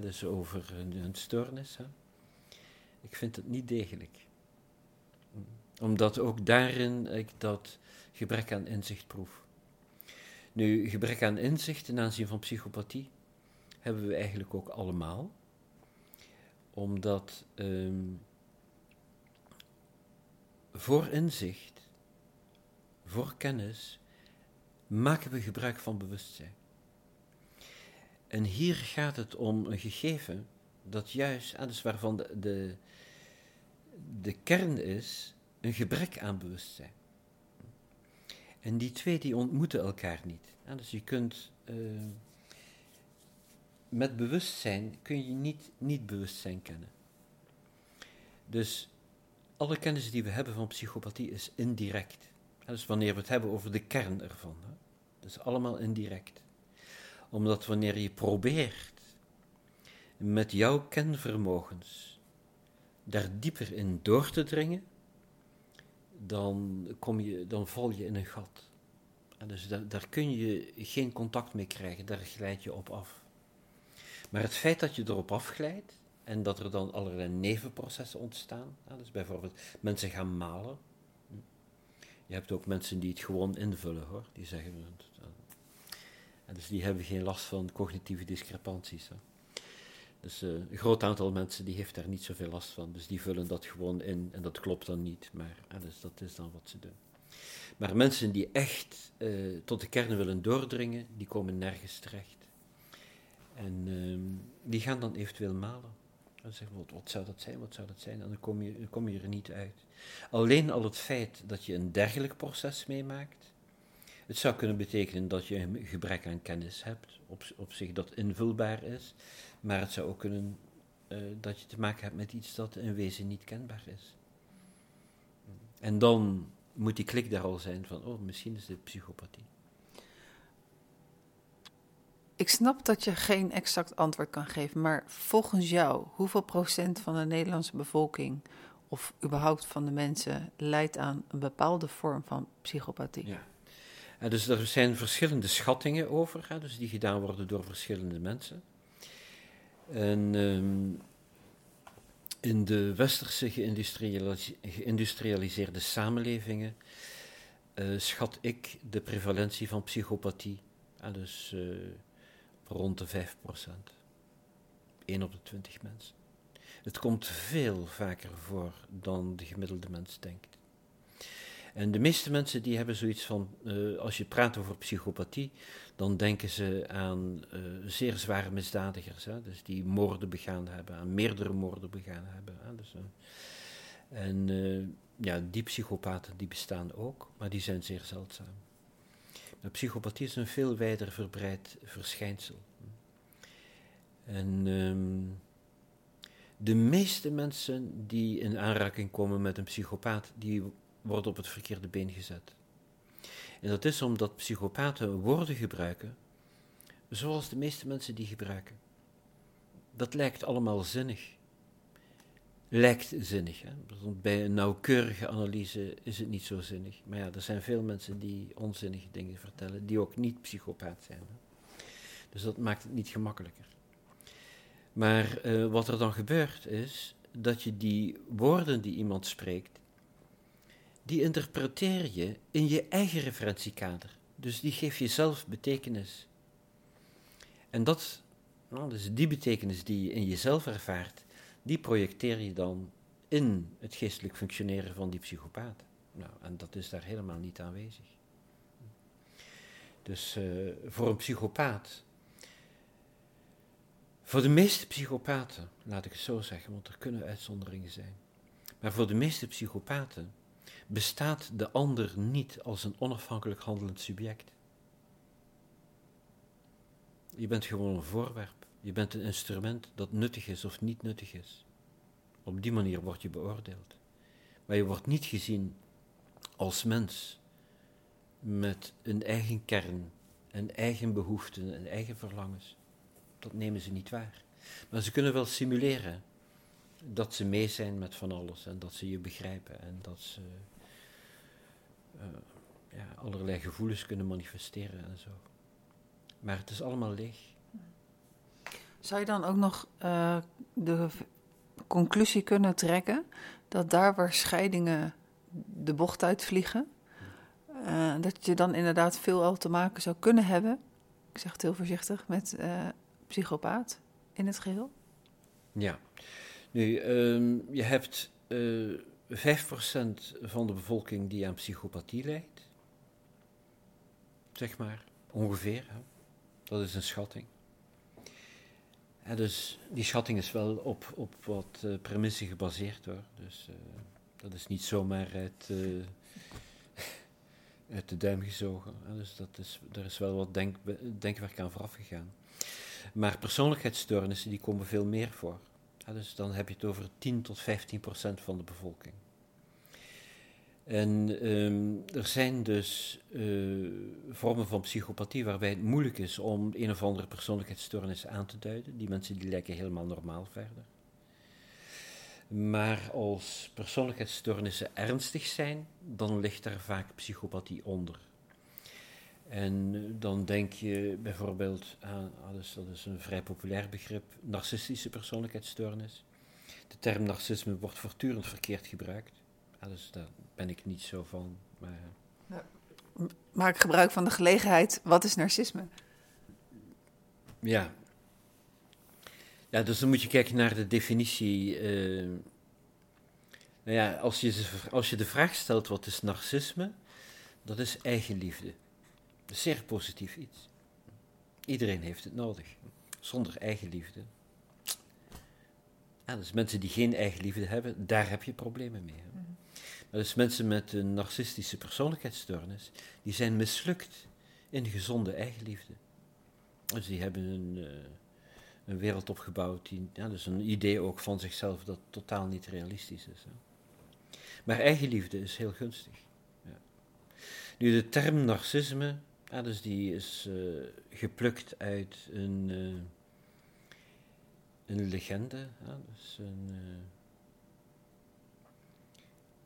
dus over hun, hun stoornis. Hè. Ik vind het niet degelijk. Omdat ook daarin ik dat gebrek aan inzicht proef. Nu, gebrek aan inzicht ten aanzien van psychopathie hebben we eigenlijk ook allemaal. Omdat um, voor inzicht, voor kennis, maken we gebruik van bewustzijn. En hier gaat het om een gegeven dat juist, ah, waarvan de, de, kern is, een gebrek aan bewustzijn. En die twee die ontmoeten elkaar niet. Dus je kunt uh, met bewustzijn kun je niet niet-bewustzijn kennen. Dus alle kennis die we hebben van psychopathie is indirect. Dus wanneer we het hebben over de kern ervan. Dat is allemaal indirect. Omdat wanneer je probeert met jouw kenvermogens daar dieper in door te dringen, dan, kom je, dan val je in een gat. En dus daar, daar kun je geen contact mee krijgen, daar glijd je op af. Maar het feit dat je erop afglijdt en dat er dan allerlei nevenprocessen ontstaan, dus bijvoorbeeld mensen gaan malen. Je hebt ook mensen die het gewoon invullen hoor, die zeggen. En dus die hebben geen last van cognitieve discrepanties. Hè. Dus uh, een groot aantal mensen die heeft daar niet zoveel last van. Dus die vullen dat gewoon in en dat klopt dan niet. Maar dus dat is dan wat ze doen. Maar mensen die echt tot de kern willen doordringen, die komen nergens terecht. En die gaan dan eventueel malen. Dan zeg je, wat zou dat zijn, wat zou dat zijn? En dan kom je, kom je er niet uit. Alleen al het feit dat je een dergelijk proces meemaakt, het zou kunnen betekenen dat je een gebrek aan kennis hebt, op, op zich dat invulbaar is, maar het zou ook kunnen uh, dat je te maken hebt met iets dat in wezen niet kenbaar is. En dan moet die klik daar al zijn van, oh, misschien is dit psychopathie. Ik snap dat je geen exact antwoord kan geven, maar volgens jou, hoeveel procent van de Nederlandse bevolking of überhaupt van de mensen leidt aan een bepaalde vorm van psychopathie? Ja. En dus er zijn verschillende schattingen over, hè, dus die gedaan worden door verschillende mensen. En um, in de westerse geïndustrialiseerde samenlevingen uh, schat ik de prevalentie van psychopathie uh, dus, rond de 5%. 1 op de 20 mensen. Het komt veel vaker voor dan de gemiddelde mens denkt. En de meeste mensen die hebben zoiets van, uh, als je praat over psychopathie, dan denken ze aan uh, zeer zware misdadigers, hè, dus die moorden begaan hebben, aan meerdere moorden begaan hebben. Hè, dus, uh, en ja, die psychopaten die bestaan ook, maar die zijn zeer zeldzaam. Maar psychopathie is een veel wijder verbreid verschijnsel. En um, de meeste mensen die in aanraking komen met een psychopaat, die worden op het verkeerde been gezet. En dat is omdat psychopaten woorden gebruiken zoals de meeste mensen die gebruiken. Dat lijkt allemaal zinnig. Lijkt zinnig. Bij een nauwkeurige analyse is het niet zo zinnig. Maar ja, er zijn veel mensen die onzinnige dingen vertellen, die ook niet psychopaat zijn. Hè? Dus dat maakt het niet gemakkelijker. Maar uh, wat er dan gebeurt is dat je die woorden die iemand spreekt, die interpreteer je in je eigen referentiekader. Dus die geef je zelf betekenis. En dat, nou, die betekenis die je in jezelf ervaart, die projecteer je dan in het geestelijk functioneren van die psychopaat. Nou, en dat is daar helemaal niet aanwezig. Dus uh, voor een psychopaat, voor de meeste psychopaten, laat ik het zo zeggen, want er kunnen uitzonderingen zijn, maar voor de meeste psychopaten bestaat de ander niet als een onafhankelijk handelend subject. Je bent gewoon een voorwerp. Je bent een instrument dat nuttig is of niet nuttig is. Op die manier word je beoordeeld. Maar je wordt niet gezien als mens met een eigen kern en eigen behoeften en eigen verlangens. Dat nemen ze niet waar. Maar ze kunnen wel simuleren dat ze mee zijn met van alles en dat ze je begrijpen en dat ze ja, allerlei gevoelens kunnen manifesteren en zo. Maar het is allemaal leeg. Zou je dan ook nog uh, de conclusie kunnen trekken dat daar waar scheidingen de bocht uitvliegen, uh, dat je dan inderdaad veel al te maken zou kunnen hebben, ik zeg het heel voorzichtig, met psychopaat in het geheel? Ja, nu, um, je hebt 5% van de bevolking die aan psychopathie lijdt. Zeg maar, ongeveer. Hè? Dat is een schatting. Dus die schatting is wel op, op wat uh, premissen gebaseerd hoor. Dus uh, dat is niet zomaar uit, uh, uit de duim gezogen. Hè? Dus dat is, er is wel wat denk, denkwerk aan vooraf gegaan. Maar persoonlijkheidsstoornissen die komen veel meer voor. Dus dan heb je het over 10 tot 15 procent van de bevolking. En um, er zijn dus uh, vormen van psychopathie waarbij het moeilijk is om een of andere persoonlijkheidsstoornis aan te duiden. Die mensen die lijken helemaal normaal verder. Maar als persoonlijkheidsstoornissen ernstig zijn, dan ligt daar vaak psychopathie onder. En eh, dan denk je bijvoorbeeld aan, ah, dus dat is een vrij populair begrip, narcistische persoonlijkheidsstoornis. De term narcisme wordt voortdurend verkeerd gebruikt. Ja, dus daar ben ik niet zo van. Maar... Ja. Maak gebruik van de gelegenheid. Wat is narcisme? Ja. Ja, dus dan moet je kijken naar de definitie. Uh, nou ja, als je, als je de vraag stelt wat is narcisme, dat is eigenliefde. Zeer positief iets. Iedereen heeft het nodig. Zonder eigenliefde Ja, dus mensen die geen eigenliefde hebben, daar heb je problemen mee. Hè? Dus mensen met een narcistische persoonlijkheidsstoornis, die zijn mislukt in gezonde eigenliefde. Dus die hebben een, eh, een wereld opgebouwd, die, ja, dus een idee ook van zichzelf dat totaal niet realistisch is. Maar eigenliefde is heel gunstig. Ja. Nu, de term narcisme, ja, dus die is uh, geplukt uit een, uh, een legende. Dus een,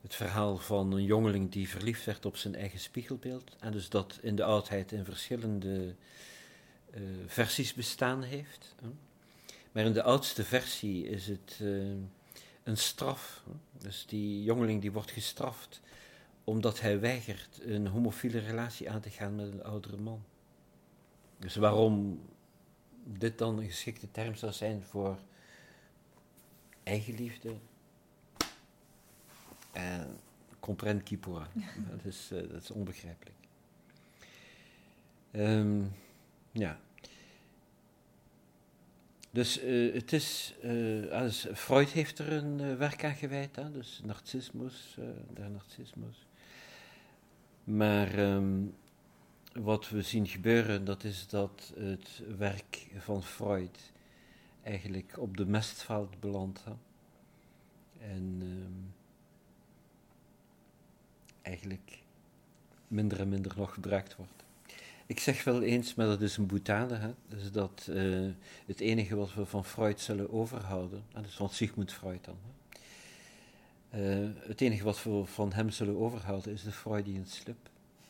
het verhaal van een jongeling die verliefd werd op zijn eigen spiegelbeeld. En dus dat in de oudheid in verschillende versies bestaan heeft. Maar in de oudste versie is het een straf. Dus die jongeling die wordt gestraft omdat hij weigert een homofiele relatie aan te gaan met een oudere man. Dus waarom dit dan een geschikte term zou zijn voor eigenliefde? En comprend qui. Dat, is, uh, dat is onbegrijpelijk. Um, ja. Dus uh, het is, uh, als Freud heeft er een werk aan gewijd, hè? dus narcismus, der narcismus. Maar um, wat we zien gebeuren, dat is dat het werk van Freud eigenlijk op de mestveld belandt. Hè? En um, eigenlijk minder en minder nog gebruikt wordt. Ik zeg wel eens, maar dat is een boutade, hè? Dus dat uh, het enige wat we van Freud zullen overhouden, dat is van Sigmund Freud dan. Uh, het enige wat we van hem zullen overhouden is de Freudian slip.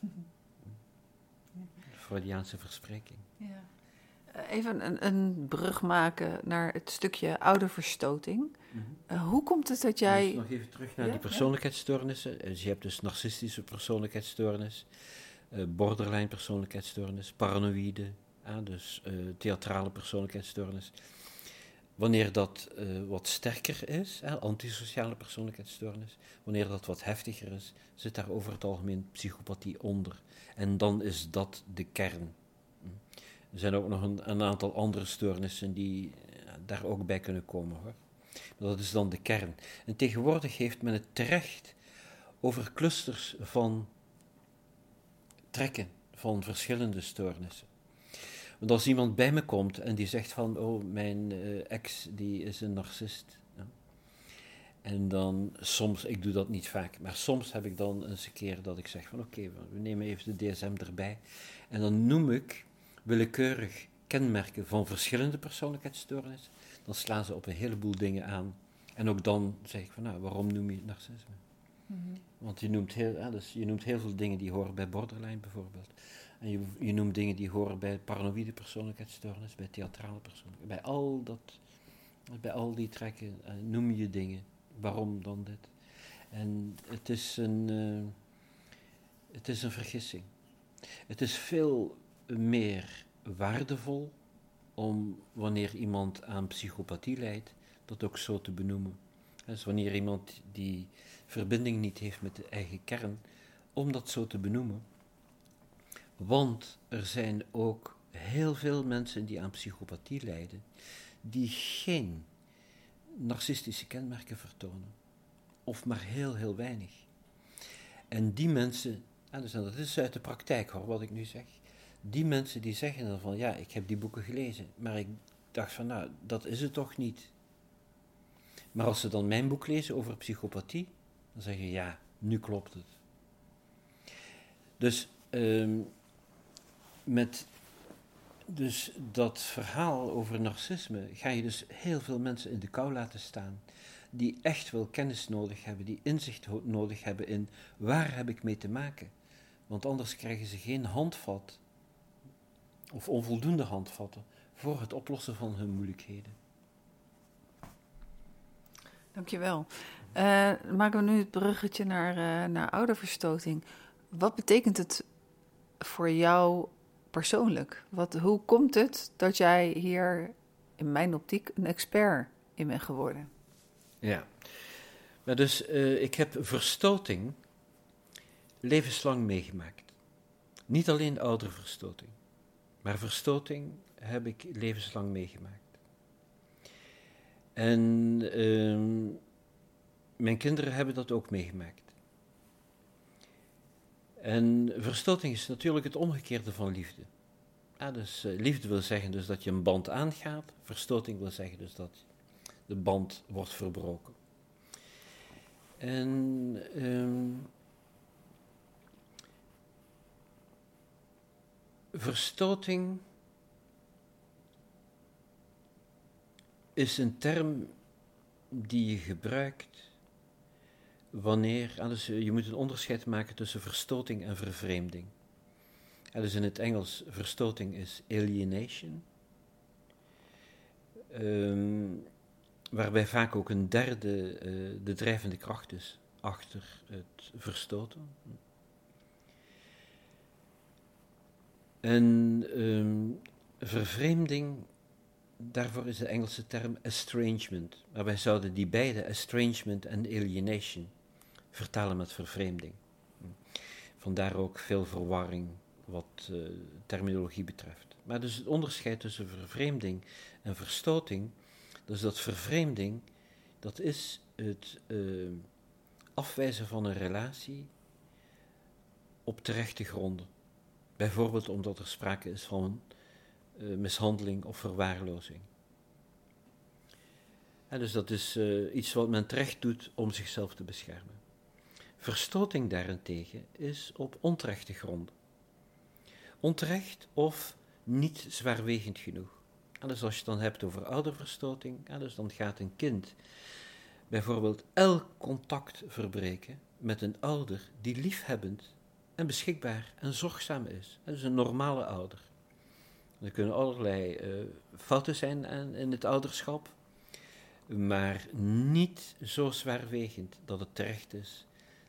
De Freudiaanse verspreking. Ja. Uh, even een, een, brug maken naar het stukje ouderverstoting. Mm -hmm. hoe komt het dat jij. Dus nog even terug naar ja, die persoonlijkheidsstoornissen. Dus je hebt dus narcistische persoonlijkheidsstoornis uh, borderline persoonlijkheidsstoornis, paranoïde, uh, dus theatrale persoonlijkheidsstoornis. Wanneer dat wat sterker is, antisociale persoonlijkheidsstoornis, wanneer dat wat heftiger is, zit daar over het algemeen psychopathie onder. En dan is dat de kern. Er zijn ook nog een, een aantal andere stoornissen die daar ook bij kunnen komen hoor. Dat is dan de kern. En tegenwoordig heeft men het terecht over clusters van trekken van verschillende stoornissen. Want als iemand bij me komt en die zegt van, oh, mijn uh, ex die is een narcist. Ja. En dan soms, ik doe dat niet vaak, maar soms heb ik dan eens een keer dat ik zeg van, oké, we nemen even de DSM erbij. En dan noem ik willekeurig kenmerken van verschillende persoonlijkheidsstoornissen. Dan slaan ze op een heleboel dingen aan. En ook dan zeg ik van, nou, waarom noem je het narcisme? Mm-hmm. Want je noemt, heel, ja, dus je noemt heel veel dingen die horen bij borderline bijvoorbeeld. En je, je noemt dingen die horen bij paranoïde persoonlijkheidsstoornis, bij theatrale persoonlijkheid. Bij al, dat, bij al die trekken uh, noem je dingen. Waarom dan dit? En het is een, uh, het is een vergissing. Het is veel meer waardevol om wanneer iemand aan psychopathie lijdt, dat ook zo te benoemen. Dus wanneer iemand die verbinding niet heeft met de eigen kern, om dat zo te benoemen. Want er zijn ook heel veel mensen die aan psychopathie lijden, die geen narcistische kenmerken vertonen. Of maar heel, heel weinig. En die mensen, en dat is uit de praktijk hoor, wat ik nu zeg. Die mensen die zeggen dan van, ja, ik heb die boeken gelezen, maar ik dacht van, nou, dat is het toch niet. Maar als ze dan mijn boek lezen over psychopathie, dan zeg je ja, nu klopt het. Dus um, met dus dat verhaal over narcisme ga je dus heel veel mensen in de kou laten staan. Die echt wel kennis nodig hebben, die inzicht nodig hebben in waar heb ik mee te maken. Want anders krijgen ze geen handvat of onvoldoende handvatten voor het oplossen van hun moeilijkheden. Dankjewel. Uh, maken we nu het bruggetje naar, uh, naar ouderverstoting. Wat betekent het voor jou persoonlijk? Wat, hoe komt het dat jij hier in mijn optiek een expert in bent geworden? Ja, maar dus uh, ik heb verstoting levenslang meegemaakt. Niet alleen ouderverstoting, maar verstoting heb ik levenslang meegemaakt. En ehm, mijn kinderen hebben dat ook meegemaakt. En verstoting is natuurlijk het omgekeerde van liefde. Ja, dus uh, liefde wil zeggen dus dat je een band aangaat. Verstoting wil zeggen dus dat de band wordt verbroken. En um, verstoting is een term die je gebruikt wanneer, dus je moet een onderscheid maken tussen verstoting en vervreemding. En dus in het Engels, verstoting is alienation, um, waarbij vaak ook een derde uh, de drijvende kracht is achter het verstoten. En um, vervreemding, daarvoor is de Engelse term estrangement. Maar wij zouden die beide, estrangement en alienation, vertalen met vervreemding. Vandaar ook veel verwarring wat uh, terminologie betreft. Maar dus het onderscheid tussen vervreemding en verstoting, dus dat vervreemding, dat is het uh, afwijzen van een relatie op terechte gronden. Bijvoorbeeld omdat er sprake is van uh, mishandeling of verwaarlozing. En dus dat is iets wat men terecht doet om zichzelf te beschermen. Verstoting daarentegen is op onterechte gronden. Onterecht of niet zwaarwegend genoeg. En dus als je het dan hebt over ouderverstoting, dus dan gaat een kind bijvoorbeeld elk contact verbreken met een ouder die liefhebbend en beschikbaar en zorgzaam is. Dat is een normale ouder. Er kunnen allerlei uh, fouten zijn in het ouderschap, maar niet zo zwaarwegend dat het terecht is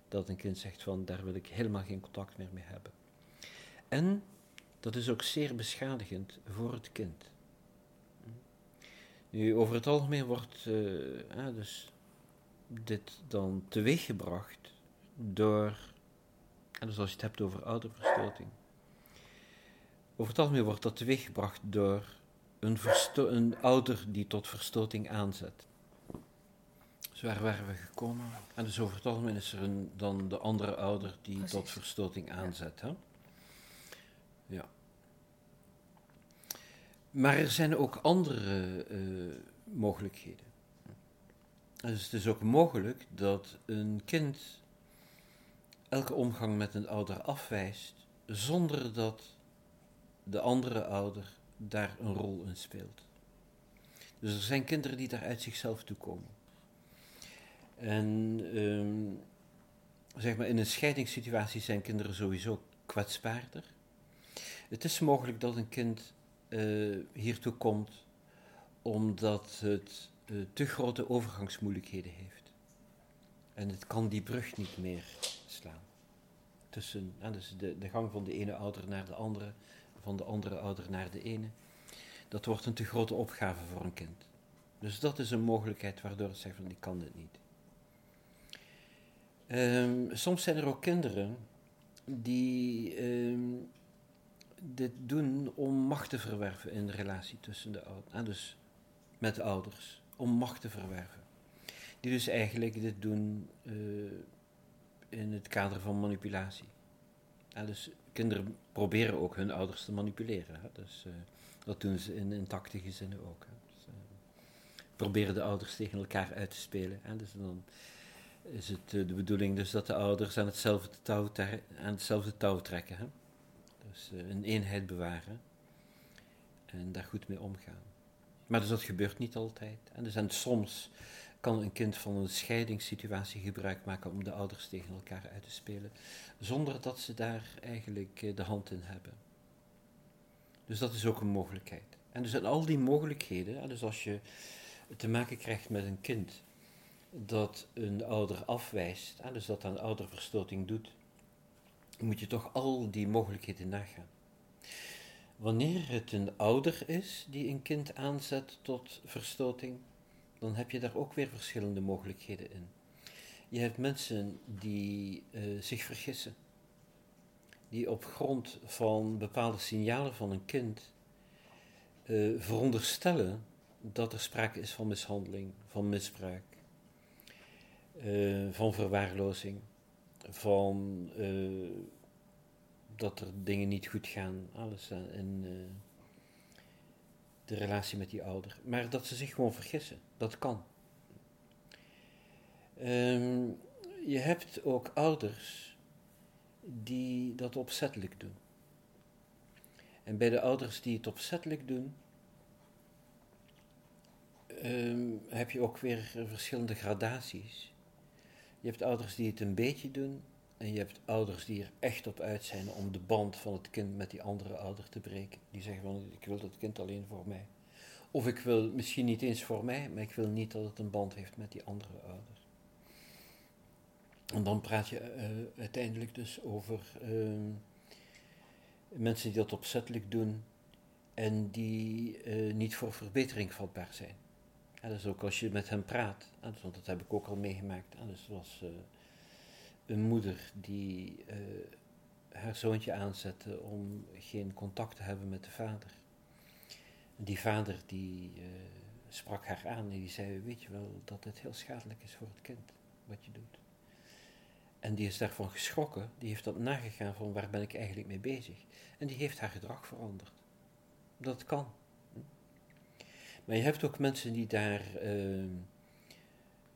dat een kind zegt van daar wil ik helemaal geen contact meer mee hebben. En dat is ook zeer beschadigend voor het kind. Nu, over het algemeen wordt uh, dus dit dan teweeggebracht door, en dus als je het hebt over ouderverstoting, over het algemeen wordt dat teweeggebracht door een, een ouder die tot verstoting aanzet. Dus waar waren we gekomen? En dus over het algemeen is er een, dan de andere ouder die tot verstoting aanzet. Hè? Ja. Maar er zijn ook andere uh, mogelijkheden. Dus het is ook mogelijk dat een kind elke omgang met een ouder afwijst, zonder dat de andere ouder daar een rol in speelt. Dus er zijn kinderen die daar uit zichzelf toe komen. En um, zeg maar, in een scheidingssituatie zijn kinderen sowieso kwetsbaarder. Het is mogelijk dat een kind uh, hiertoe komt omdat het uh, te grote overgangsmoeilijkheden heeft. En het kan die brug niet meer. Tussen uh, dus de, de gang van de ene ouder naar de andere, van de andere ouder naar de ene. Dat wordt een te grote opgave voor een kind. Dus dat is een mogelijkheid waardoor het zegt van ik kan dit niet. Um, soms zijn er ook kinderen die um, dit doen om macht te verwerven in de relatie tussen de ouders. Ah, dus met de ouders, om macht te verwerven. Die dus eigenlijk dit doen uh, in het kader van manipulatie. Dus kinderen proberen ook hun ouders te manipuleren. Hè? Dus uh, dat doen ze in intacte gezinnen ook. Hè? Dus, uh, proberen de ouders tegen elkaar uit te spelen. Hè? Dus dan is het eh, de bedoeling dus dat de ouders aan hetzelfde touw, hetzelfde touw trekken. Hè? Dus een eenheid bewaren en daar goed mee omgaan. Maar dus dat gebeurt niet altijd. En dus en soms kan een kind van een scheidingssituatie gebruik maken om de ouders tegen elkaar uit te spelen, zonder dat ze daar eigenlijk eh, de hand in hebben. Dus dat is ook een mogelijkheid. En dus aan al die mogelijkheden, dus als je te maken krijgt met een kind dat een ouder afwijst, dus dat een ouderverstoting doet, moet je toch al die mogelijkheden nagaan. Wanneer het een ouder is die een kind aanzet tot verstoting, dan heb je daar ook weer verschillende mogelijkheden in. Je hebt mensen die uh, zich vergissen, die op grond van bepaalde signalen van een kind uh, veronderstellen dat er sprake is van mishandeling, van misbruik, eh, van verwaarlozing, van eh, dat er dingen niet goed gaan, alles in de relatie met die ouder. Maar dat ze zich gewoon vergissen, dat kan. Ehm, je hebt ook ouders die dat opzettelijk doen. En bij de ouders die het opzettelijk doen, ehm, heb je ook weer verschillende gradaties. Je hebt ouders die het een beetje doen, en je hebt ouders die er echt op uit zijn om de band van het kind met die andere ouder te breken. Die zeggen van, ik wil dat kind alleen voor mij. Of ik wil misschien niet eens voor mij, maar ik wil niet dat het een band heeft met die andere ouder. En dan praat je uh, uiteindelijk dus over uh, mensen die dat opzettelijk doen en die uh, niet voor verbetering vatbaar zijn. Ja, dus ook als je met hen praat, want dat heb ik ook al meegemaakt. Dus was uh, een moeder die haar zoontje aanzette om geen contact te hebben met de vader. Die vader die sprak haar aan en die zei, weet je wel dat het heel schadelijk is voor het kind wat je doet. En die is daarvan geschrokken, die heeft dat nagegaan van waar ben ik eigenlijk mee bezig. En die heeft haar gedrag veranderd. Dat kan. Maar je hebt ook mensen die daar uh,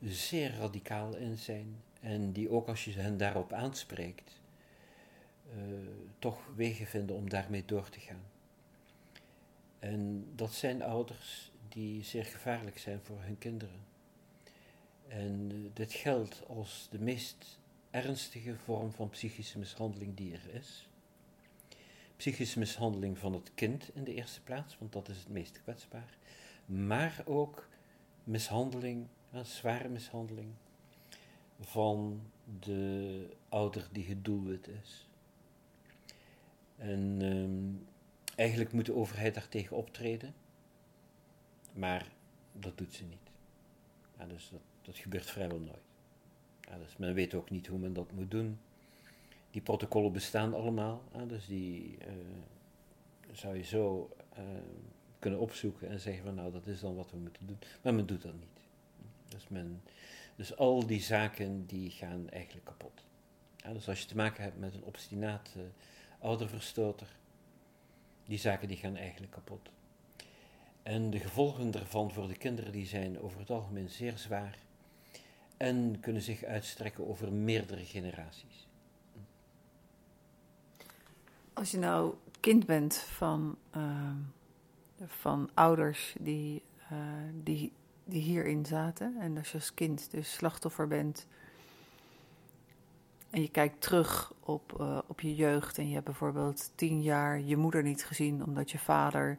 zeer radicaal in zijn en die ook als je hen daarop aanspreekt, uh, toch wegen vinden om daarmee door te gaan. En dat zijn ouders die zeer gevaarlijk zijn voor hun kinderen. En uh, dit geldt als de meest ernstige vorm van psychische mishandeling die er is. Psychische mishandeling van het kind in de eerste plaats, want dat is het meest kwetsbaar. Maar ook mishandeling, zware mishandeling, van de ouder die het doelwit is. En um, eigenlijk moet de overheid daartegen optreden, maar dat doet ze niet. Ja, dus dat, dat gebeurt vrijwel nooit. Ja, dus men weet ook niet hoe men dat moet doen. Die protocollen bestaan allemaal, dus die uh, zou je zo uh, kunnen opzoeken en zeggen van nou dat is dan wat we moeten doen. Maar men doet dat niet. Dus, men, dus al die zaken die gaan eigenlijk kapot. Dus als je te maken hebt met een obstinaat uh, ouderverstoter, die zaken die gaan eigenlijk kapot. En de gevolgen daarvan voor de kinderen die zijn over het algemeen zeer zwaar en kunnen zich uitstrekken over meerdere generaties. Als je nou kind bent van, uh, van ouders die, uh, die, die hierin zaten, en als je als kind dus slachtoffer bent en je kijkt terug op, uh, op je jeugd en je hebt bijvoorbeeld tien jaar je moeder niet gezien omdat je vader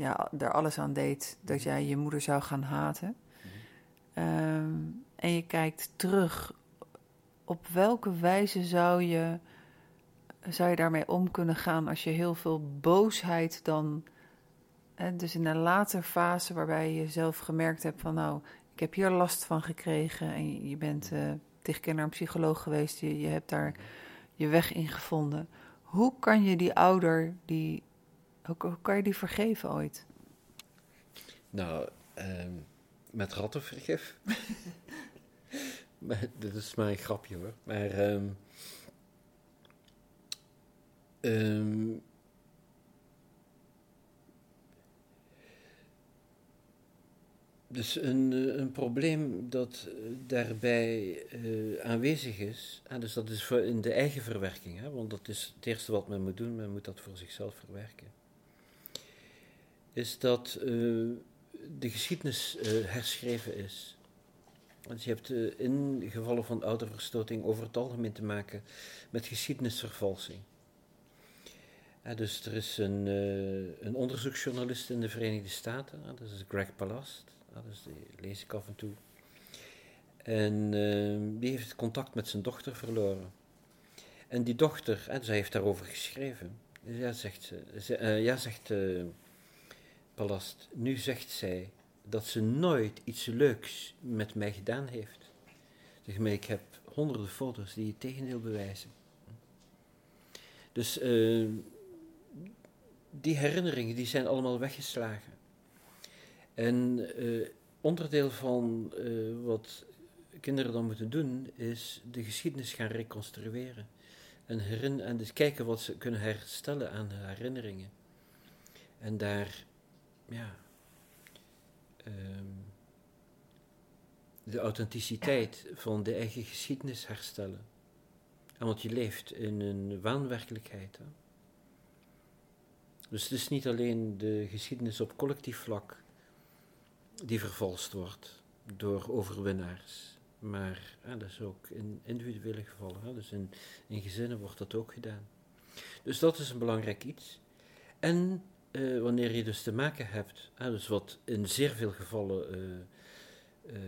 ja, er alles aan deed dat jij je moeder zou gaan haten. Um, en je kijkt terug, op welke wijze zou je, zou je daarmee om kunnen gaan als je heel veel boosheid dan. Dus in een later fase waarbij je zelf gemerkt hebt van nou, ik heb hier last van gekregen en je bent uh, tegen naar een psycholoog geweest, je, je hebt daar je weg in gevonden. Hoe kan je die ouder, die, hoe, kan je die vergeven ooit? Nou, um met rattenvergif. dit is maar een grapje hoor. Maar. Um, um, dus een, eh, een probleem dat daarbij uh, aanwezig is, ah, dus dat is voor in de eigen verwerking, hè, want dat is het eerste wat men moet doen, men moet dat voor zichzelf verwerken, is dat de geschiedenis herschreven is. Want je hebt in gevallen van ouderverstoting over het algemeen te maken met geschiedenisvervalsing. Ja, dus er is een, een onderzoeksjournalist in de Verenigde Staten, dat is Greg Palast, dus lees ik af en toe. En die heeft contact met zijn dochter verloren. En die dochter, en zij heeft daarover geschreven. Ja, zegt ze. ze ja, zegt Palast, nu zegt zij dat ze nooit iets leuks met mij gedaan heeft. Zeg maar, ik heb honderden foto's die het tegendeel bewijzen. Dus uh, die herinneringen die zijn allemaal weggeslagen. En uh, onderdeel van uh, wat kinderen dan moeten doen, is de geschiedenis gaan reconstrueren. En, herin en dus kijken wat ze kunnen herstellen aan herinneringen. En daar, ja, um, de authenticiteit van de eigen geschiedenis herstellen. En want je leeft in een waanwerkelijkheid. Hè? Dus het is niet alleen de geschiedenis op collectief vlak die vervalst wordt door overwinnaars, maar dat is ook in individuele gevallen. Hè? Dus in, in gezinnen wordt dat ook gedaan. Dus dat is een belangrijk iets. En uh, wanneer je dus te maken hebt, dus wat in zeer veel gevallen uh, uh,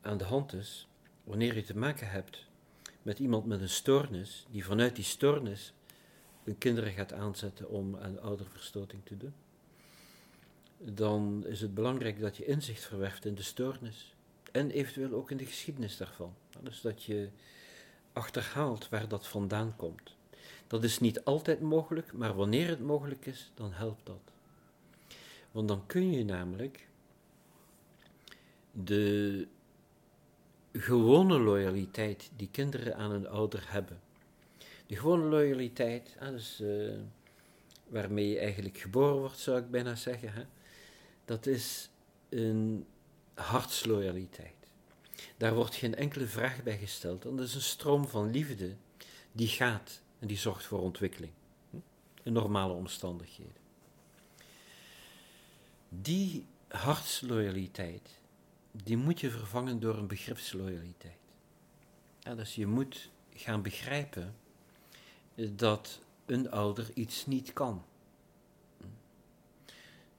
aan de hand is, wanneer je te maken hebt met iemand met een stoornis, die vanuit die stoornis hun kinderen gaat aanzetten om aan ouderverstoting te doen, dan is het belangrijk dat je inzicht verwerft in de stoornis en eventueel ook in de geschiedenis daarvan. Dus dat je achterhaalt waar dat vandaan komt. Dat is niet altijd mogelijk, maar wanneer het mogelijk is, dan helpt dat. Want dan kun je namelijk de gewone loyaliteit die kinderen aan hun ouder hebben. De gewone loyaliteit, dus, uh, waarmee je eigenlijk geboren wordt, zou ik bijna zeggen, hè? Dat is een hartsloyaliteit. Daar wordt geen enkele vraag bij gesteld. Dat is een stroom van liefde die gaat en die zorgt voor ontwikkeling. Hm? In normale omstandigheden. Die hartsloyaliteit, die moet je vervangen door een begripsloyaliteit. Ja, dus je moet gaan begrijpen dat een ouder iets niet kan.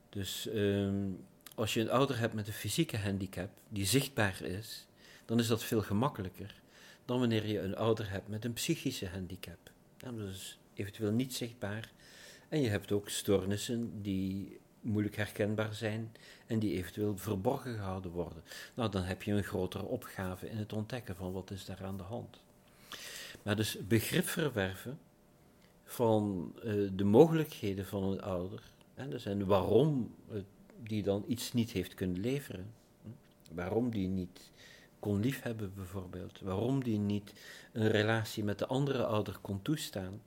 Dus um, als je een ouder hebt met een fysieke handicap die zichtbaar is, dan is dat veel gemakkelijker dan wanneer je een ouder hebt met een psychische handicap. Dat is eventueel niet zichtbaar. En je hebt ook stoornissen die moeilijk herkenbaar zijn en die eventueel verborgen gehouden worden. Nou, dan heb je een grotere opgave in het ontdekken van wat is daar aan de hand. Maar dus begrip verwerven van uh, de mogelijkheden van een ouder dus en waarom uh, die dan iets niet heeft kunnen leveren. Waarom die niet kon liefhebben bijvoorbeeld. Waarom die niet een relatie met de andere ouder kon toestaan.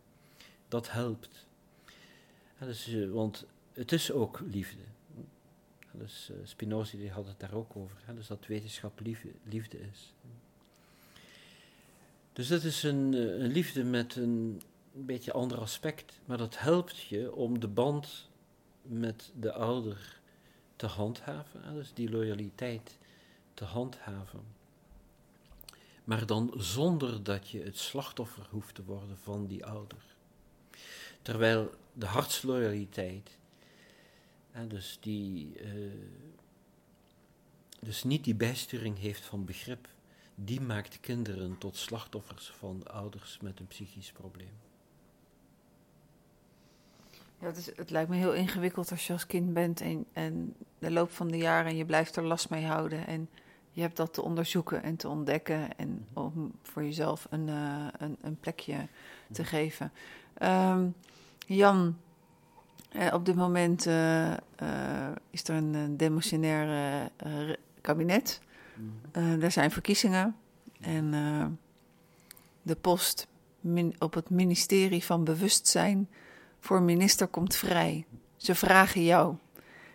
Dat helpt. Dus, uh, want het is ook liefde. Dus uh, Spinoza die had het daar ook over. Dus dat wetenschap liefde, liefde is. Dus dat is een, een liefde met een, een beetje ander aspect. Maar dat helpt je om de band met de ouder te handhaven. Dus die loyaliteit te handhaven. Maar dan zonder dat je het slachtoffer hoeft te worden van die ouder. Terwijl de hartsloyaliteit dus, die, uh, dus niet die bijsturing heeft van begrip, die maakt kinderen tot slachtoffers van ouders met een psychisch probleem. Ja, het, is, het lijkt me heel ingewikkeld als je als kind bent en, en de loop van de jaren en je blijft er last mee houden. En je hebt dat te onderzoeken en te ontdekken en mhm. om voor jezelf een, uh, een, een, plekje te mhm. geven. Um, Jan, uh, op dit moment uh, uh, is er een demotionair kabinet. Mm. er zijn verkiezingen. En de post min, op het ministerie van Bewustzijn voor minister komt vrij. Ze vragen jou.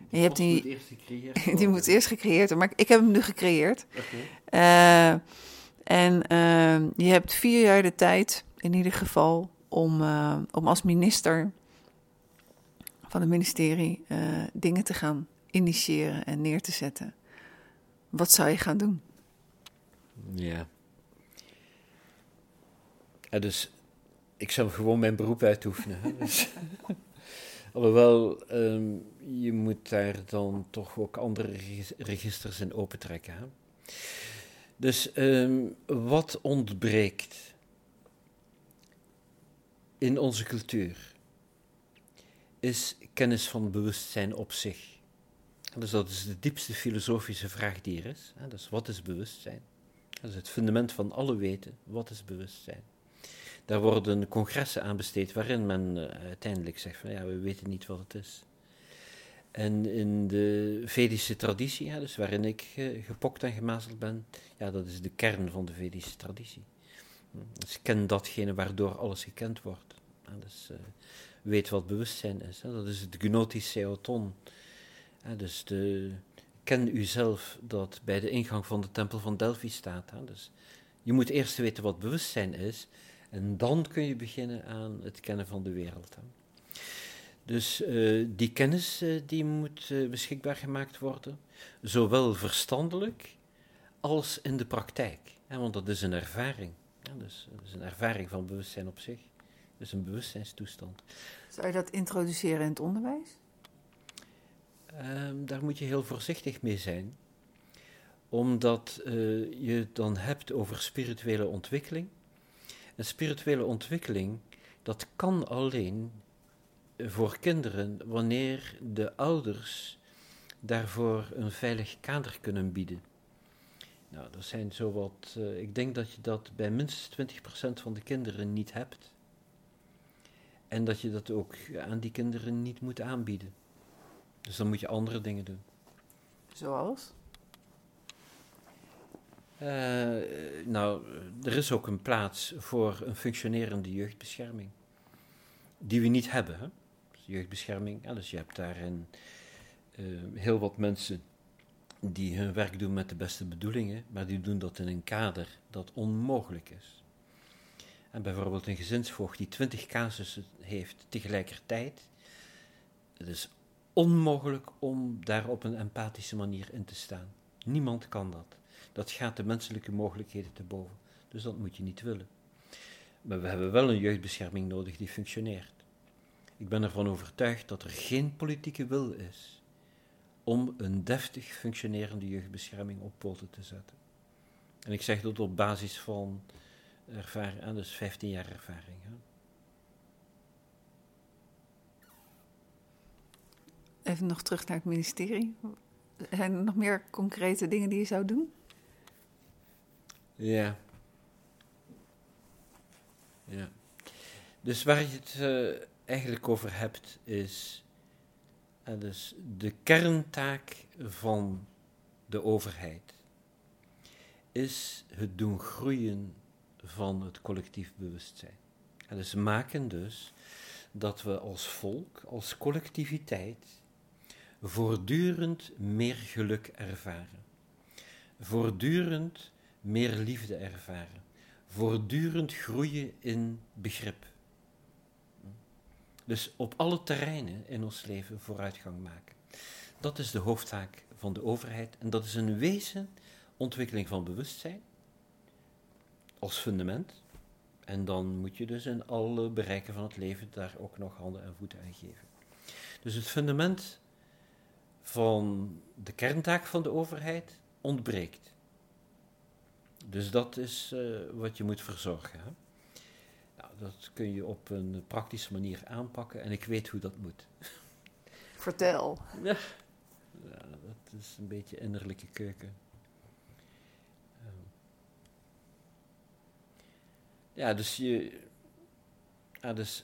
En je hebt die, moet eerst gecreëerd die moet eerst gecreëerd worden, maar ik heb hem nu gecreëerd. Okay. en je hebt vier jaar de tijd, in ieder geval, om, om als minister van het ministerie uh, dingen te gaan initiëren en neer te zetten. Wat zou je gaan doen? Ja. ja dus ik zou gewoon mijn beroep uitoefenen. Dus, alhoewel, um, je moet daar dan toch ook andere registers in opentrekken. Hè? Dus um, wat ontbreekt in onze cultuur? is kennis van bewustzijn op zich. Dus dat is de diepste filosofische vraag die er is. Dus wat is bewustzijn? Dat is het fundament van alle weten. Wat is bewustzijn? Daar worden congressen aan besteed waarin men uh, uiteindelijk zegt van ja, we weten niet wat het is. En in de Vedische traditie, dus waarin ik uh, gepokt en gemazeld ben, ja, dat is de kern van de Vedische traditie. Dus ken datgene waardoor alles gekend wordt. dus uh, weet wat bewustzijn is. Dat is het gnotisch seoton. dus de, ken uzelf dat bij de ingang van de tempel van Delphi staat. Hè. Dus je moet eerst weten wat bewustzijn is. En dan kun je beginnen aan het kennen van de wereld. Hè. Dus uh, die kennis uh, die moet uh, beschikbaar gemaakt worden, zowel verstandelijk als in de praktijk. Hè, want dat is een ervaring. Ja, dus dat is een ervaring van bewustzijn op zich. Dus een bewustzijnstoestand. Zou je dat introduceren in het onderwijs? Ehm, daar moet je heel voorzichtig mee zijn. Omdat je het dan hebt over spirituele ontwikkeling. En spirituele ontwikkeling, dat kan alleen voor kinderen wanneer de ouders daarvoor een veilig kader kunnen bieden. Nou, er zijn zowat, uh, ik denk dat je dat bij minstens 20% van de kinderen niet hebt. En dat je dat ook aan die kinderen niet moet aanbieden. Dus dan moet je andere dingen doen. Zoals? Uh, nou, er is ook een plaats voor een functionerende jeugdbescherming. Die we niet hebben. Hè? jeugdbescherming. Dus je hebt daarin uh, heel wat mensen die hun werk doen met de beste bedoelingen, maar die doen dat in een kader dat onmogelijk is. En bijvoorbeeld een gezinsvoogd die twintig casussen heeft tegelijkertijd, het is onmogelijk om daar op een empathische manier in te staan. Niemand kan dat. Dat gaat de menselijke mogelijkheden te boven. Dus dat moet je niet willen. Maar we hebben wel een jeugdbescherming nodig die functioneert. Ik ben ervan overtuigd dat er geen politieke wil is om een deftig functionerende jeugdbescherming op poten te zetten. En ik zeg dat op basis van ervaring, dus 15 jaar ervaring. Hè. Even nog terug naar het ministerie. Zijn er nog meer concrete dingen die je zou doen? Ja. Ja. Dus waar je het uh, eigenlijk over hebt, is dus de kerntaak van de overheid is het doen groeien van het collectief bewustzijn. En dus maken dus dat we als volk, als collectiviteit, voortdurend meer geluk ervaren. Voortdurend meer liefde ervaren. Voortdurend groeien in begrip. Dus op alle terreinen in ons leven vooruitgang maken. Dat is de hoofdtaak van de overheid en dat is een wezen ontwikkeling van bewustzijn als fundament. En dan moet je dus in alle bereiken van het leven daar ook nog handen en voeten aan geven. Dus het fundament van de kerntaak van de overheid ontbreekt. Dus dat is uh, wat je moet verzorgen. Hè? dat kun je op een praktische manier aanpakken en ik weet hoe dat moet. Vertel. Ja, ja dat is een beetje innerlijke keuken. Ehm. Ja, dus je. Ja, dus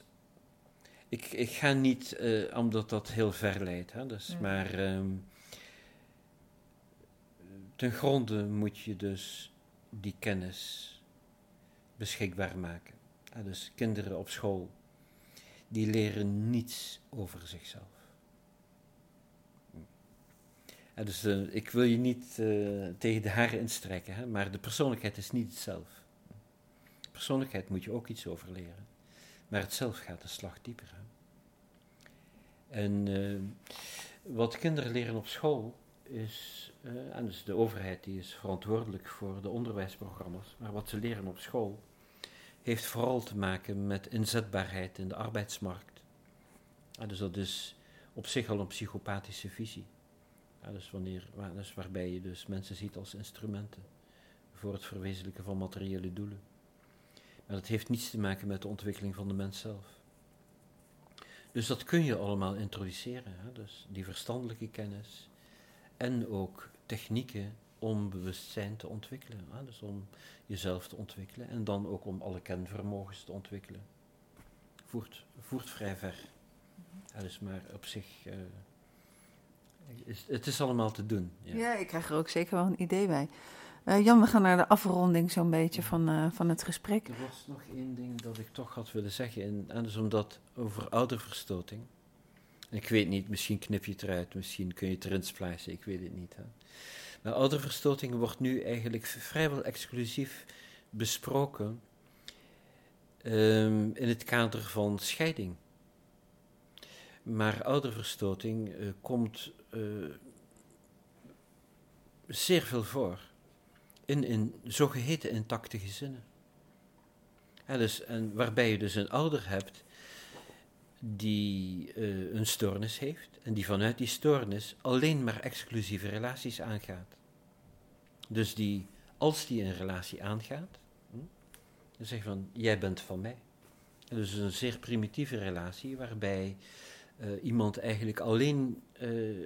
ik, ik ga niet, uh, omdat dat heel ver leidt, hè, dus, maar um, ten gronde moet je dus die kennis beschikbaar maken dus kinderen op school, die leren niets over zichzelf. dus uh, ik wil je niet uh, tegen de haren instrekken, hè, maar de persoonlijkheid is niet hetzelfde. Persoonlijkheid moet je ook iets over leren, maar het zelf gaat een slag dieper. Hè. En uh, wat kinderen leren op school is, en dus de overheid die is verantwoordelijk voor de onderwijsprogramma's, maar wat ze leren op school heeft vooral te maken met inzetbaarheid in de arbeidsmarkt. dus dat is op zich al een psychopathische visie. dus wanneer, dus waarbij je dus mensen ziet als instrumenten voor het verwezenlijken van materiële doelen. Maar dat heeft niets te maken met de ontwikkeling van de mens zelf. Dus dat kun je allemaal introduceren. Hè? Dus die verstandelijke kennis en ook technieken om bewustzijn te ontwikkelen. Hè? Dus om jezelf te ontwikkelen en dan ook om alle kenvermogens te ontwikkelen. Voert, voert vrij ver. Ja, dus maar op zich, uh, is- het is allemaal te doen. Ja. Ja, ik krijg er ook zeker wel een idee bij. Eh, Jan, we gaan naar de afronding zo'n beetje van, eh, van het gesprek. Er was nog één ding dat ik toch had willen zeggen. En, en dus omdat over ouderverstoting. Ik weet niet, misschien knip je het eruit, misschien kun je het erin splijzen, ik weet het niet. Hè. Maar ouderverstoting wordt nu eigenlijk vrijwel exclusief besproken ehm, in het kader van scheiding. Maar ouderverstoting eh, komt eh, zeer veel voor in, in zogeheten intacte gezinnen. Ja, dus, en waarbij je dus een ouder hebt die eh, een stoornis heeft en die vanuit die stoornis alleen maar exclusieve relaties aangaat. Dus die, als die een relatie aangaat, hm, dan zegt van, jij bent van mij. En dus een zeer primitieve relatie waarbij eh, iemand eigenlijk alleen, eh,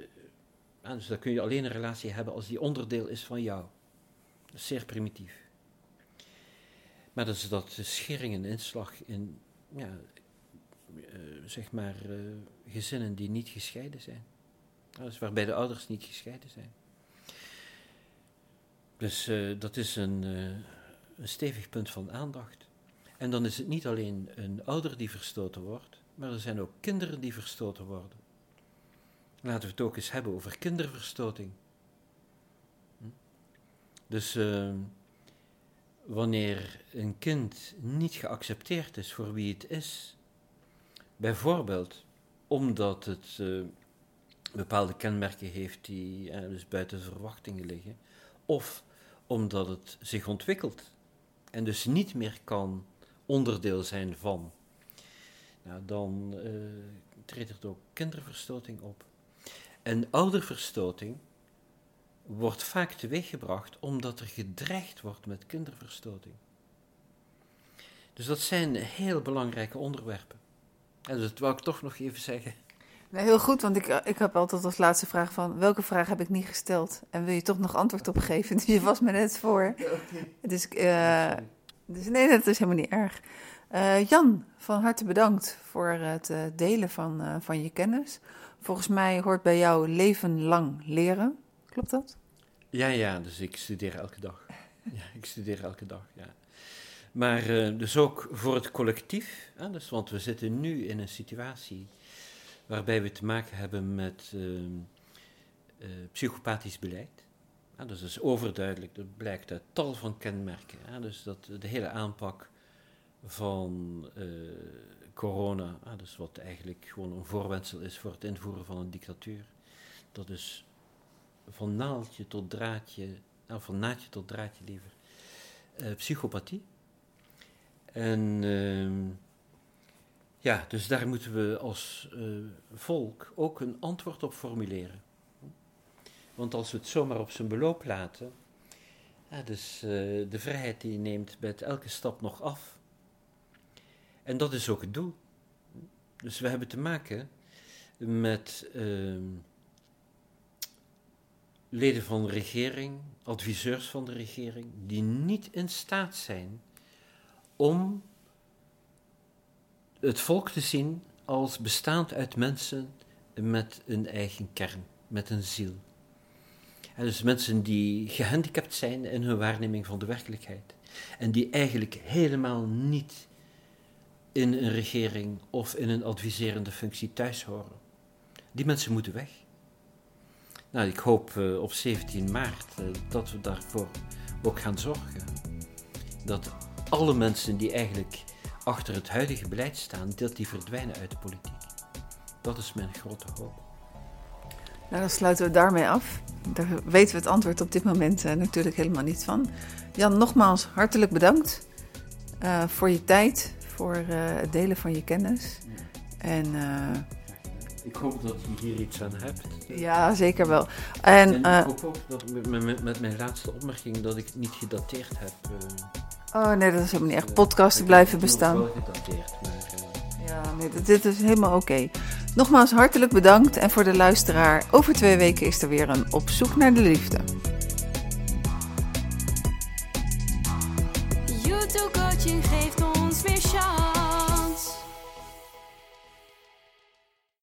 ja, dus dan kun je alleen een relatie hebben als die onderdeel is van jou. Dat is zeer primitief. Maar dat is dat de schering en inslag in, ja, zeg maar, eh, gezinnen die niet gescheiden zijn. Dus waarbij de ouders niet gescheiden zijn. Dus eh, dat is een, eh, een stevig punt van aandacht. En dan is het niet alleen een ouder die verstoten wordt, maar er zijn ook kinderen die verstoten worden. Laten we het ook eens hebben over kinderverstoting. Hm? Dus eh, wanneer een kind niet geaccepteerd is voor wie het is, bijvoorbeeld omdat het eh, bepaalde kenmerken heeft die eh, dus buiten verwachtingen liggen, of omdat het zich ontwikkelt en dus niet meer kan onderdeel zijn van, nou, dan eh, treedt er ook kinderverstoting op. En ouderverstoting wordt vaak teweeggebracht omdat er gedreigd wordt met kinderverstoting. Dus dat zijn heel belangrijke onderwerpen. En dat wou ik toch nog even zeggen. Nee, heel goed, want ik, ik heb altijd als laatste vraag van... welke vraag heb ik niet gesteld? En wil je toch nog antwoord op geven? Dus je was me net voor. Dus, eh, dus nee, dat is helemaal niet erg. Eh, Jan, van harte bedankt voor het eh, delen van, eh, van je kennis. Volgens mij hoort bij jou leven lang leren. Klopt dat? Ja, ja, dus ik studeer elke dag. Ja, ik studeer elke dag, ja. Maar eh, dus ook voor het collectief, hè, dus, want we zitten nu in een situatie waarbij we te maken hebben met eh, eh, psychopathisch beleid. Dus dat is overduidelijk, dat blijkt uit tal van kenmerken. dus dat de hele aanpak van eh, corona, hè, dus wat eigenlijk gewoon een voorwendsel is voor het invoeren van een dictatuur, dat is van naaldje tot draadje, nou van naadje tot draadje liever, eh, psychopathie. En ehm, ja, dus daar moeten we als eh, volk ook een antwoord op formuleren. Want als we het zomaar op zijn beloop laten, dus eh, de vrijheid die neemt het elke stap nog af. En dat is ook het doel. Dus we hebben te maken met ehm, leden van de regering, adviseurs van de regering, die niet in staat zijn om het volk te zien als bestaand uit mensen met een eigen kern, met een ziel. En dus mensen die gehandicapt zijn in hun waarneming van de werkelijkheid. En die eigenlijk helemaal niet in een regering of in een adviserende functie thuis horen. Die mensen moeten weg. Nou, ik hoop uh, op 17 maart uh, dat we daarvoor ook gaan zorgen. Dat alle mensen die eigenlijk achter het huidige beleid staan, dat die verdwijnen uit de politiek. Dat is mijn grote hoop. Nou, dan sluiten we daarmee af. Daar weten we het antwoord op dit moment uh, natuurlijk helemaal niet van. Jan, nogmaals hartelijk bedankt voor je tijd, voor het delen van je kennis. En ik hoop dat je hier iets aan hebt. Ja, zeker wel. En, en ik hoop ook dat met, met, met, mijn laatste opmerking dat ik het niet gedateerd heb. Oh nee, dat is helemaal niet echt. Podcasten blijven bestaan. ja, nee, dit, is helemaal oké. Nogmaals hartelijk bedankt. En voor de luisteraar, over twee weken is er weer een Op zoek naar de liefde.